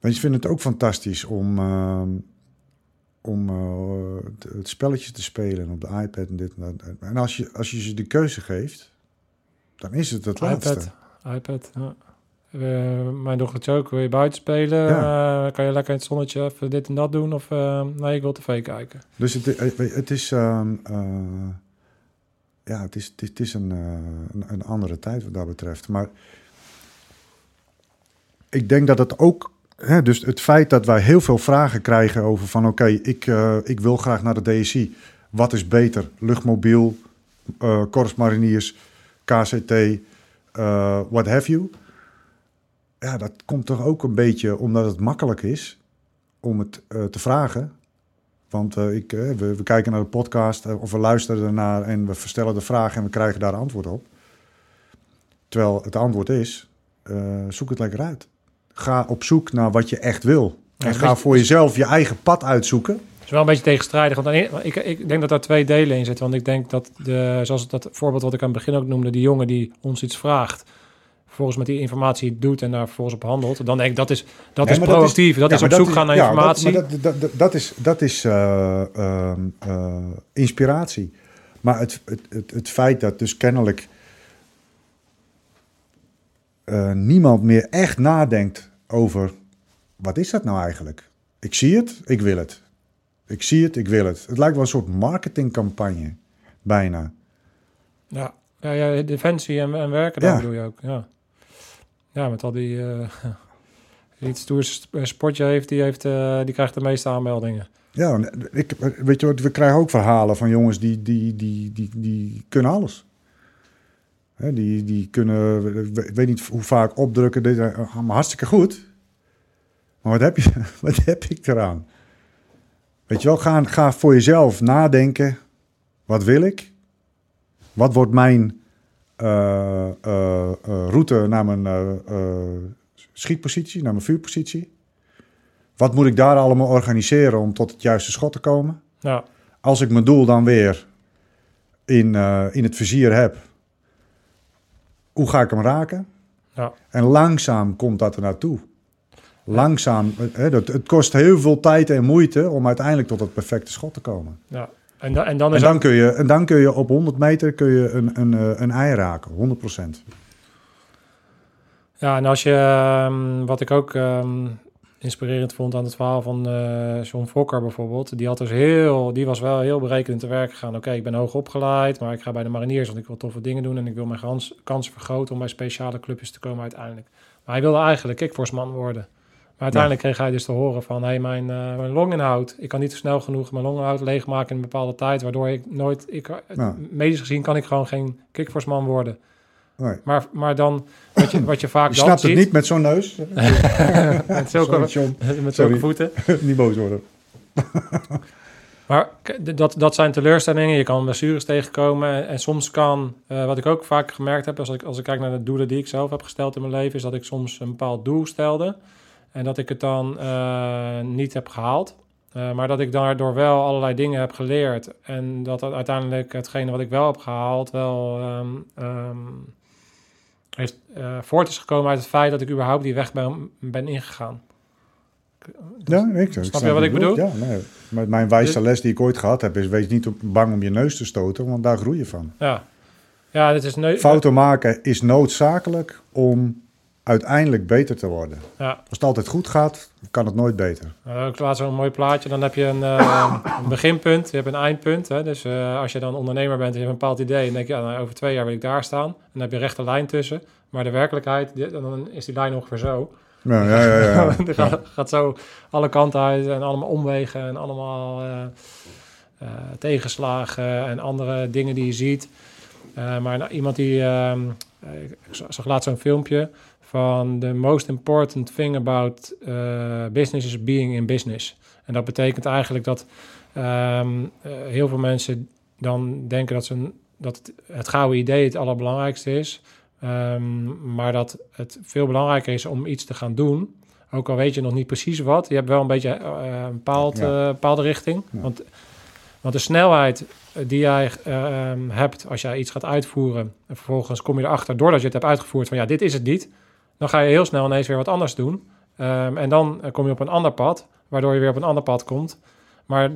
Mensen vinden het ook fantastisch om, om eh, het- spelletje te spelen op de iPad en dit en dat. En als je, als je ze de keuze geeft, dan is het het laatste. iPad. iPad, ja. Eh, mijn dochtertje ook. Wil je buiten spelen? Eh, kan je lekker in het zonnetje even dit en dat doen? Of nee, ik wil tv kijken. Dus het, het is, ehm, eh, ja, het is, het is, het is een, een, een andere tijd wat dat betreft. Maar ik denk dat het ook, dus het feit dat wij heel veel vragen krijgen over van oké, ik, eh, ik wil graag naar de DSI. Wat is beter? Luchtmobiel, eh Korps Mariniers, KCT, eh what have you. Ja, dat komt toch ook een beetje omdat het makkelijk is om het te vragen. Want ik, we, we kijken naar de podcast of we luisteren ernaar en we verstellen de vraag en we krijgen daar antwoord op. Terwijl het antwoord is, zoek het lekker uit. Ga op zoek naar wat je echt wil. Ja, En ga beetje- voor jezelf je eigen pad uitzoeken. Het is wel een beetje tegenstrijdig. Want ik, ik denk dat daar twee delen in zitten. Want ik denk dat, de, zoals dat voorbeeld wat ik aan het begin ook noemde, die jongen die ons iets vraagt, vervolgens met die informatie doet en daar vervolgens op handelt, dan denk ik dat is, dat Nee, is proactief. Dat ja, is, op zoek gaan naar ja, informatie. Dat, maar dat, dat, dat, dat is, dat is eh, ehm, eh, inspiratie. Maar het, het, het, het feit dat dus kennelijk eh, niemand meer echt nadenkt over wat is dat nou eigenlijk? Ik zie het, ik wil het. Ik zie het, ik wil het. Het lijkt wel een soort marketingcampagne, bijna. Ja, ja, ja defensie en, en werken, Ja. daar bedoel je ook. Ja, ja met al die... [LAUGHS] sp- sportje heeft, die, heeft die krijgt de meeste aanmeldingen. Ja, ik, weet je wat, we krijgen ook verhalen van jongens die, die, die, die, die kunnen alles. Hè, die, die kunnen, ik weet niet hoe vaak opdrukken, dit, eh, allemaal hartstikke goed. Maar wat heb, je, [LAUGHS] wat heb ik eraan? Weet je wel, ga, ga voor jezelf nadenken. Wat wil ik? Wat wordt mijn eh, eh, route naar mijn schietpositie, naar mijn vuurpositie? Wat moet ik daar allemaal organiseren om tot het juiste schot te komen? Ja, Als ik mijn doel dan weer in, in het vizier heb, hoe ga ik hem raken? ja, En langzaam komt dat er naartoe. Langzaam, hè, dat, het kost heel veel tijd en moeite om uiteindelijk tot het perfecte schot te komen. ja. En, da- en dan En dan ook- kun je, en dan kun je op 100 meter kun je een, een, eh, een ei raken, 100%. Ja, en als je, ehm, wat ik ook ehm, inspirerend vond aan het verhaal van eh John Fokker bijvoorbeeld, die had dus heel, die was wel heel berekenend te werk gegaan. Oké, ik ben hoog opgeleid, maar ik ga bij de mariniers, want ik wil toffe dingen doen en ik wil mijn kans, kansen vergroten om bij speciale clubjes te komen uiteindelijk. Maar hij wilde eigenlijk kickforceman worden. Maar uiteindelijk kreeg hij dus te horen van, hey, mijn, eh, mijn longinhoud, ik kan niet snel genoeg mijn longinhoud leegmaken in een bepaalde tijd, waardoor ik nooit, ik, Ja. medisch gezien kan ik gewoon geen kickforceman worden. Nee. Maar, maar dan, wat je, wat je vaak Je dan snapt het niet met zo'n neus. [LAUGHS] met zulke, Sorry, met zulke voeten. [LAUGHS] niet boos worden. [LAUGHS] Maar dat, dat zijn teleurstellingen. Je kan blessures tegenkomen. En, soms kan, eh, wat ik ook vaak gemerkt heb, als ik, als ik kijk naar de doelen die ik zelf heb gesteld in mijn leven, is dat ik soms een bepaald doel stelde. En dat ik het dan eh, niet heb gehaald. Eh, maar dat ik daardoor wel allerlei dingen heb geleerd. En dat uiteindelijk hetgene wat ik wel heb gehaald, wel ehm, ehm, heeft, eh, voort is gekomen uit het feit dat ik überhaupt die weg ben, ben ingegaan. Ja, ik, ik Snap je wat ik bedoel? Ja, nee. Maar mijn wijste Dus- les die ik ooit gehad heb, is wees niet op- bang om je neus te stoten, want daar groei je van. Ja, ja dit is Fouten maken is noodzakelijk om uiteindelijk beter te worden. Ja, Als het altijd goed gaat, kan het nooit beter. Ik laat zo'n mooi plaatje. Dan heb je een, eh, een beginpunt, je hebt een eindpunt. Hè? Dus eh, als je dan ondernemer bent en je hebt een bepaald idee... dan denk je, nou, over twee jaar wil ik daar staan. En dan heb je een rechte lijn tussen. Maar de werkelijkheid, dan is die lijn ongeveer zo. Ja, ja, ja. ja. [LAUGHS] Gaat, gaat zo alle kanten uit en allemaal omwegen... en allemaal eh, tegenslagen en andere dingen die je ziet. Maar nou, iemand die... ehm, ik zag laatst zo'n filmpje van the most important thing about eh, business is being in business. En dat betekent eigenlijk dat ehm, eh, heel veel mensen dan denken dat, ze een, dat het, het gouden idee het allerbelangrijkste is. Ehm, maar dat het veel belangrijker is om iets te gaan doen. Ook al weet je nog niet precies wat. Je hebt wel een beetje eh, een bepaald, Ja. bepaalde richting. Ja. Want, want de snelheid die jij eh, ehm, hebt als jij iets gaat uitvoeren... en vervolgens kom je erachter, doordat je het hebt uitgevoerd... van ja, dit is het niet. Dan ga je heel snel ineens weer wat anders doen. Ehm, en dan eh, kom je op een ander pad, waardoor je weer op een ander pad komt. Maar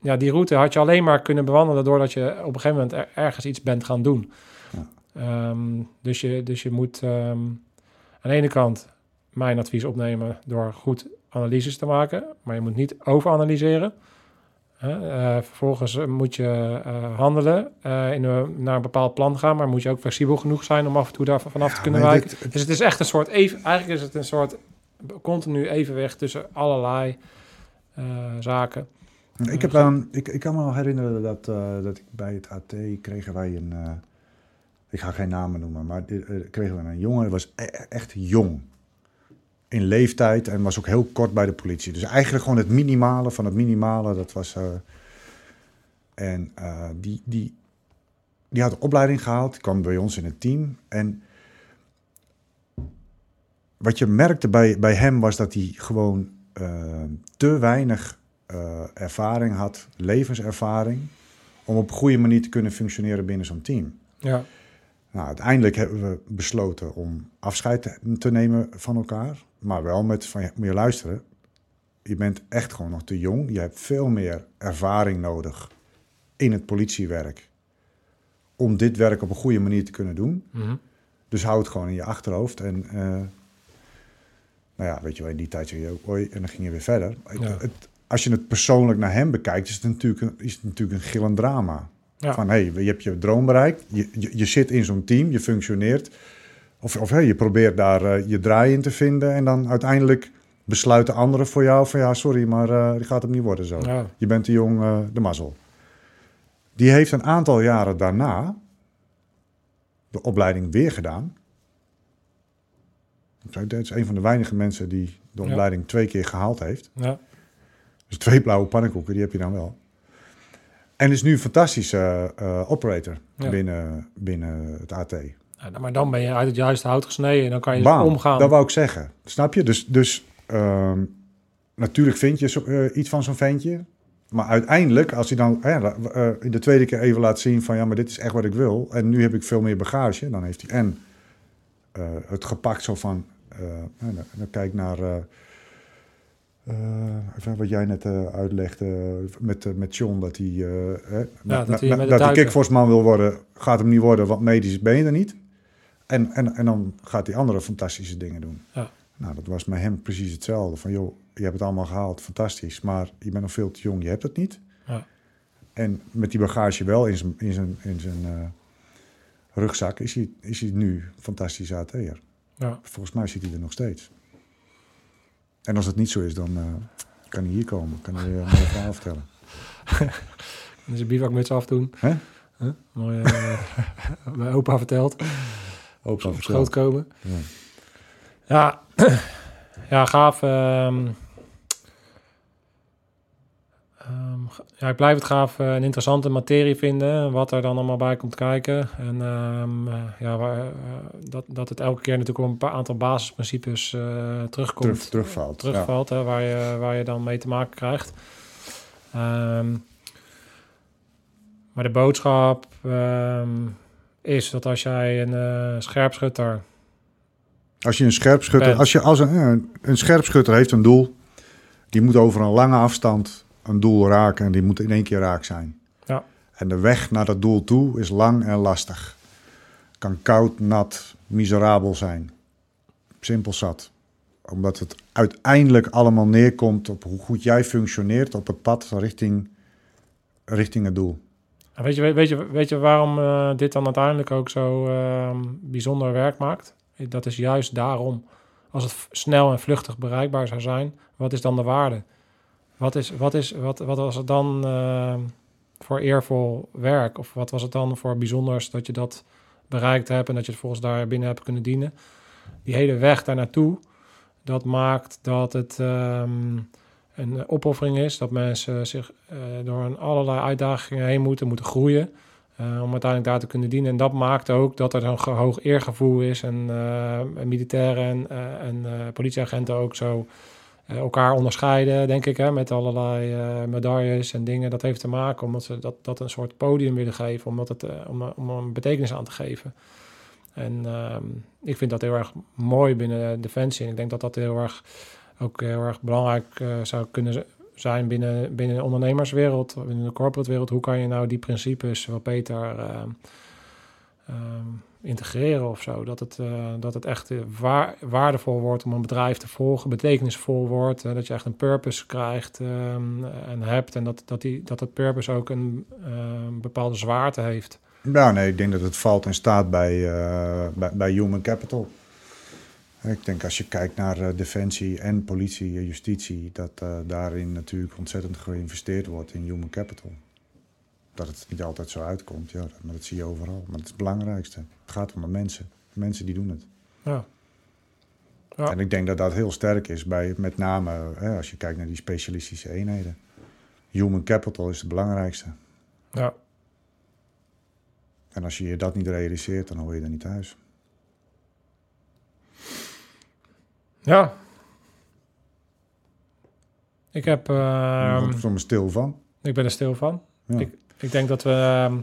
ja, die route had je alleen maar kunnen bewandelen... doordat je op een gegeven moment er- ergens iets bent gaan doen. Ja. Ehm, dus, je, dus je moet ehm, aan de ene kant mijn advies opnemen door goed analyses te maken, maar je moet niet overanalyseren. Eh, vervolgens moet je eh, handelen, eh, in een, naar een bepaald plan gaan, maar moet je ook flexibel genoeg zijn om af en toe daar vanaf te kunnen wijken. dit- Dus het is echt een soort, even, eigenlijk is het een soort continu evenwicht tussen allerlei zaken. Ik, heb dan, ik, ik kan me wel herinneren dat, dat ik bij het AT kregen wij een... ik ga geen namen noemen, maar kregen we een jongen, die was e- echt jong. In leeftijd en was ook heel kort bij de politie. Dus eigenlijk gewoon het minimale van het minimale, dat was... eh, en eh, die, die, die had een opleiding gehaald, kwam bij ons in het team. En wat je merkte bij, bij hem was dat hij gewoon eh, te weinig ervaring had, levenservaring, om op een goede manier te kunnen functioneren binnen zo'n team. Ja, Nou, uiteindelijk hebben we besloten om afscheid te, nemen van elkaar, maar wel met van, je luisteren, je bent echt gewoon nog te jong, je hebt veel meer ervaring nodig in het politiewerk om dit werk op een goede manier te kunnen doen. Mhm. Dus hou het gewoon in je achterhoofd. En eh, nou ja, weet je wel, in die tijd zei je ook oei en dan ging je weer verder. Het, als je het persoonlijk naar hem bekijkt, is het natuurlijk een, is het natuurlijk een gillend drama. Ja. Van hé, hey, je hebt je droom bereikt, je, je, je zit in zo'n team, je functioneert. Of, of hey, je probeert daar eh, je draai in te vinden en dan uiteindelijk besluiten anderen voor jou van ja, sorry, maar eh die gaat hem niet worden zo. ja. Je bent te jong, eh, de mazzel. Die heeft een aantal jaren daarna de opleiding weer gedaan. Dat is een van de weinige mensen die de Ja. opleiding twee keer gehaald heeft. ja. Dus twee blauwe pannenkoeken, die heb je dan wel. En is nu een fantastische eh, operator Ja. binnen, binnen het AT. Ja, maar dan ben je uit het juiste hout gesneden en dan kan je Bam, omgaan. Dat wou ik zeggen. Snap je? Dus, dus ehm, natuurlijk vind je zo, eh, iets van zo'n ventje. Maar uiteindelijk, als hij dan eh, eh, in de tweede keer even laat zien van... ja, maar dit is echt wat ik wil. En nu heb ik veel meer bagage. Dan heeft hij en eh, het gepakt zo van... eh, nou, dan, dan kijk naar... even wat jij net eh, uitlegde met, eh, met John, dat hij, hè, na- dat hij na- met het dat hij duiken- kickforceman wil worden, gaat hem niet worden, want medisch ben je er niet. En, en, en dan gaat hij andere fantastische dingen doen. Ja. Nou, dat was met hem precies hetzelfde. Van joh, je hebt het allemaal gehaald, fantastisch, maar je bent nog veel te jong, je hebt het niet. Ja. En met die bagage wel in zijn, in zijn, in zijn rugzak is hij, is hij nu fantastisch AT'er. Ja. Volgens mij zit hij er nog steeds. En als het niet zo is, dan eh, kan hij hier komen. Kan hij een mooi verhaal vertellen. Dus een bivakmuts afdoen. Hè? Huh? Mooi, eh, [LAUGHS] mijn opa verteld. Opa, Op vertel. schoot komen. Ja. Ja, [CLEARS THROAT] ja gaaf. ehm, ehm, ga- ja, ik blijf het gaaf eh, een interessante materie vinden. Wat er dan allemaal bij komt kijken. En ehm, eh, ja, waar, eh, dat, dat het elke keer natuurlijk op een paar aantal basisprincipes terugkomt. Terug, terugvalt. Ja. terugvalt, hè, waar, je, waar je dan mee te maken krijgt. Ehm, maar de boodschap ehm, is dat als jij een eh, scherpschutter... Als je een scherpschutter, Bent. als je als een, een, een scherpschutter heeft een doel, die moet over een lange afstand een doel raken en die moet in één keer raak zijn. Ja. En de weg naar dat doel toe is lang en lastig. Kan koud, nat, miserabel zijn. Simpel zat. Omdat het uiteindelijk allemaal neerkomt op hoe goed jij functioneert op het pad richting, richting het doel. Weet je, weet, je, weet je waarom eh, dit dan uiteindelijk ook zo ehm, bijzonder werk maakt? Dat is juist daarom. Als het snel en vluchtig bereikbaar zou zijn, wat is dan de waarde? Wat, is, wat, is, wat, wat was het dan ehm, voor eervol werk? Of wat was het dan voor bijzonders dat je dat bereikt hebt en dat je het volgens daar binnen hebt kunnen dienen? die hele weg daar naartoe, dat maakt dat het ehm, een opoffering is. Dat mensen zich eh, door een allerlei uitdagingen heen moeten, moeten groeien. eh, om uiteindelijk daar te kunnen dienen. En dat maakt ook dat er een hoog eergevoel is. En eh, militairen en, eh, en eh, politieagenten ook zo eh, elkaar onderscheiden, denk ik, hè, met allerlei eh, medailles en dingen. Dat heeft te maken omdat ze dat, dat een soort podium willen geven, omdat het, eh, om, om een betekenis aan te geven. En ehm, ik vind dat heel erg mooi binnen Defensie. En ik denk dat dat heel erg, ook heel erg belangrijk eh, zou kunnen zijn binnen, binnen de ondernemerswereld, binnen de corporate wereld. Hoe kan je nou die principes wat beter ehm, ehm, integreren of zo? Dat het, eh, dat het echt eh, waar, waardevol wordt om een bedrijf te volgen, betekenisvol wordt. eh, dat je echt een purpose krijgt ehm, en hebt. En dat, dat, die, dat het purpose ook een bepaalde zwaarte heeft. Ja, nee, ik denk dat het valt en staat bij, bij, bij human capital. Ik denk als je kijkt naar defensie en politie, eh, justitie, dat daarin natuurlijk ontzettend geïnvesteerd wordt in human capital. Dat het niet altijd zo uitkomt, ja, maar dat zie je overal. Maar het is het belangrijkste. Het gaat om de mensen. De mensen die doen het. Ja. Ja. En ik denk dat dat heel sterk is bij met name hè, als je kijkt naar die specialistische eenheden. Human capital is het belangrijkste. Ja. En als je je dat niet realiseert, dan hoor je er niet thuis. Ja. Ik heb... ehm, ik word er stil van. ik ben er stil van. Ja. Ik, ik denk dat we ehm,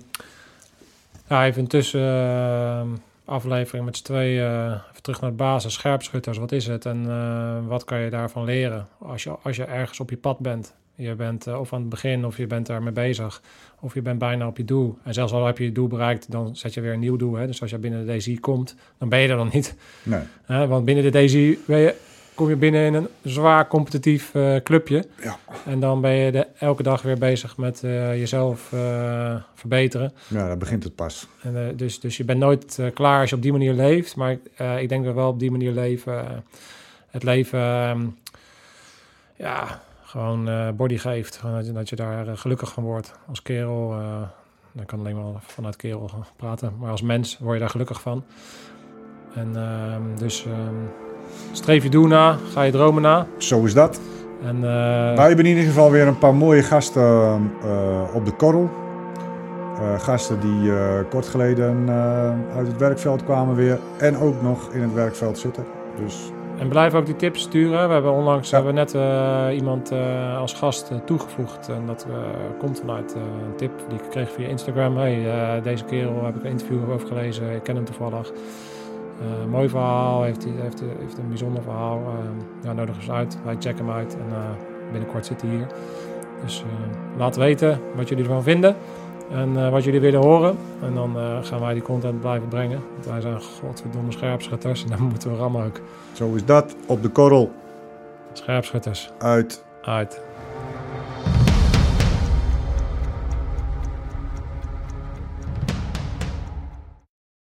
ja, even tussen ehm, aflevering met z'n tweeën eh, even terug naar de basis. Scherpschutters, wat is het en eh, wat kan je daarvan leren als je, als je ergens op je pad bent? Je bent eh, of aan het begin of je bent daarmee bezig of je bent bijna op je doel. En zelfs al heb je je doel bereikt, dan zet je weer een nieuw doel. Hè? Dus als je binnen de DZ komt, dan ben je er dan niet. Nee. Want binnen de DZ ben je, kom je binnen in een zwaar competitief eh, clubje. Ja. En dan ben je de, elke dag weer bezig met eh, jezelf eh, verbeteren. Ja, daar begint het pas. En, dus, dus je bent nooit klaar als je op die manier leeft. Maar ik denk dat we wel op die manier leven. het leven ehm, ja, gewoon body geeft. Gewoon dat, je, dat je daar gelukkig van wordt. Als kerel, ik kan alleen maar vanuit kerel gaan praten. Maar als mens word je daar gelukkig van. En ehm, dus ehm, streef je doel na, ga je dromen na. Zo is dat. En, Nou, we hebben in ieder geval weer een paar mooie gasten eh, op de korrel. Eh, gasten die kort geleden uit het werkveld kwamen weer. En ook nog in het werkveld zitten. Dus En blijf ook die tips sturen. We hebben onlangs Ja. hebben net iemand als gast toegevoegd. En dat komt vanuit een tip die ik kreeg via Instagram. Hey, deze kerel heb ik een interview over gelezen. Ik ken hem toevallig. Eh, mooi verhaal, heeft, hij- heeft, heeft een bijzonder verhaal. Eh, ja, nodig eens uit. Wij checken hem uit. En eh, binnenkort zit hij hier. Dus eh, laat weten wat jullie ervan vinden. En wat jullie willen horen. En dan gaan wij die content blijven brengen. Want wij zijn godverdomme scherpschutters. En dan moeten we rammen ook. zo is dat. Op de korrel Scherpschutters uit uit.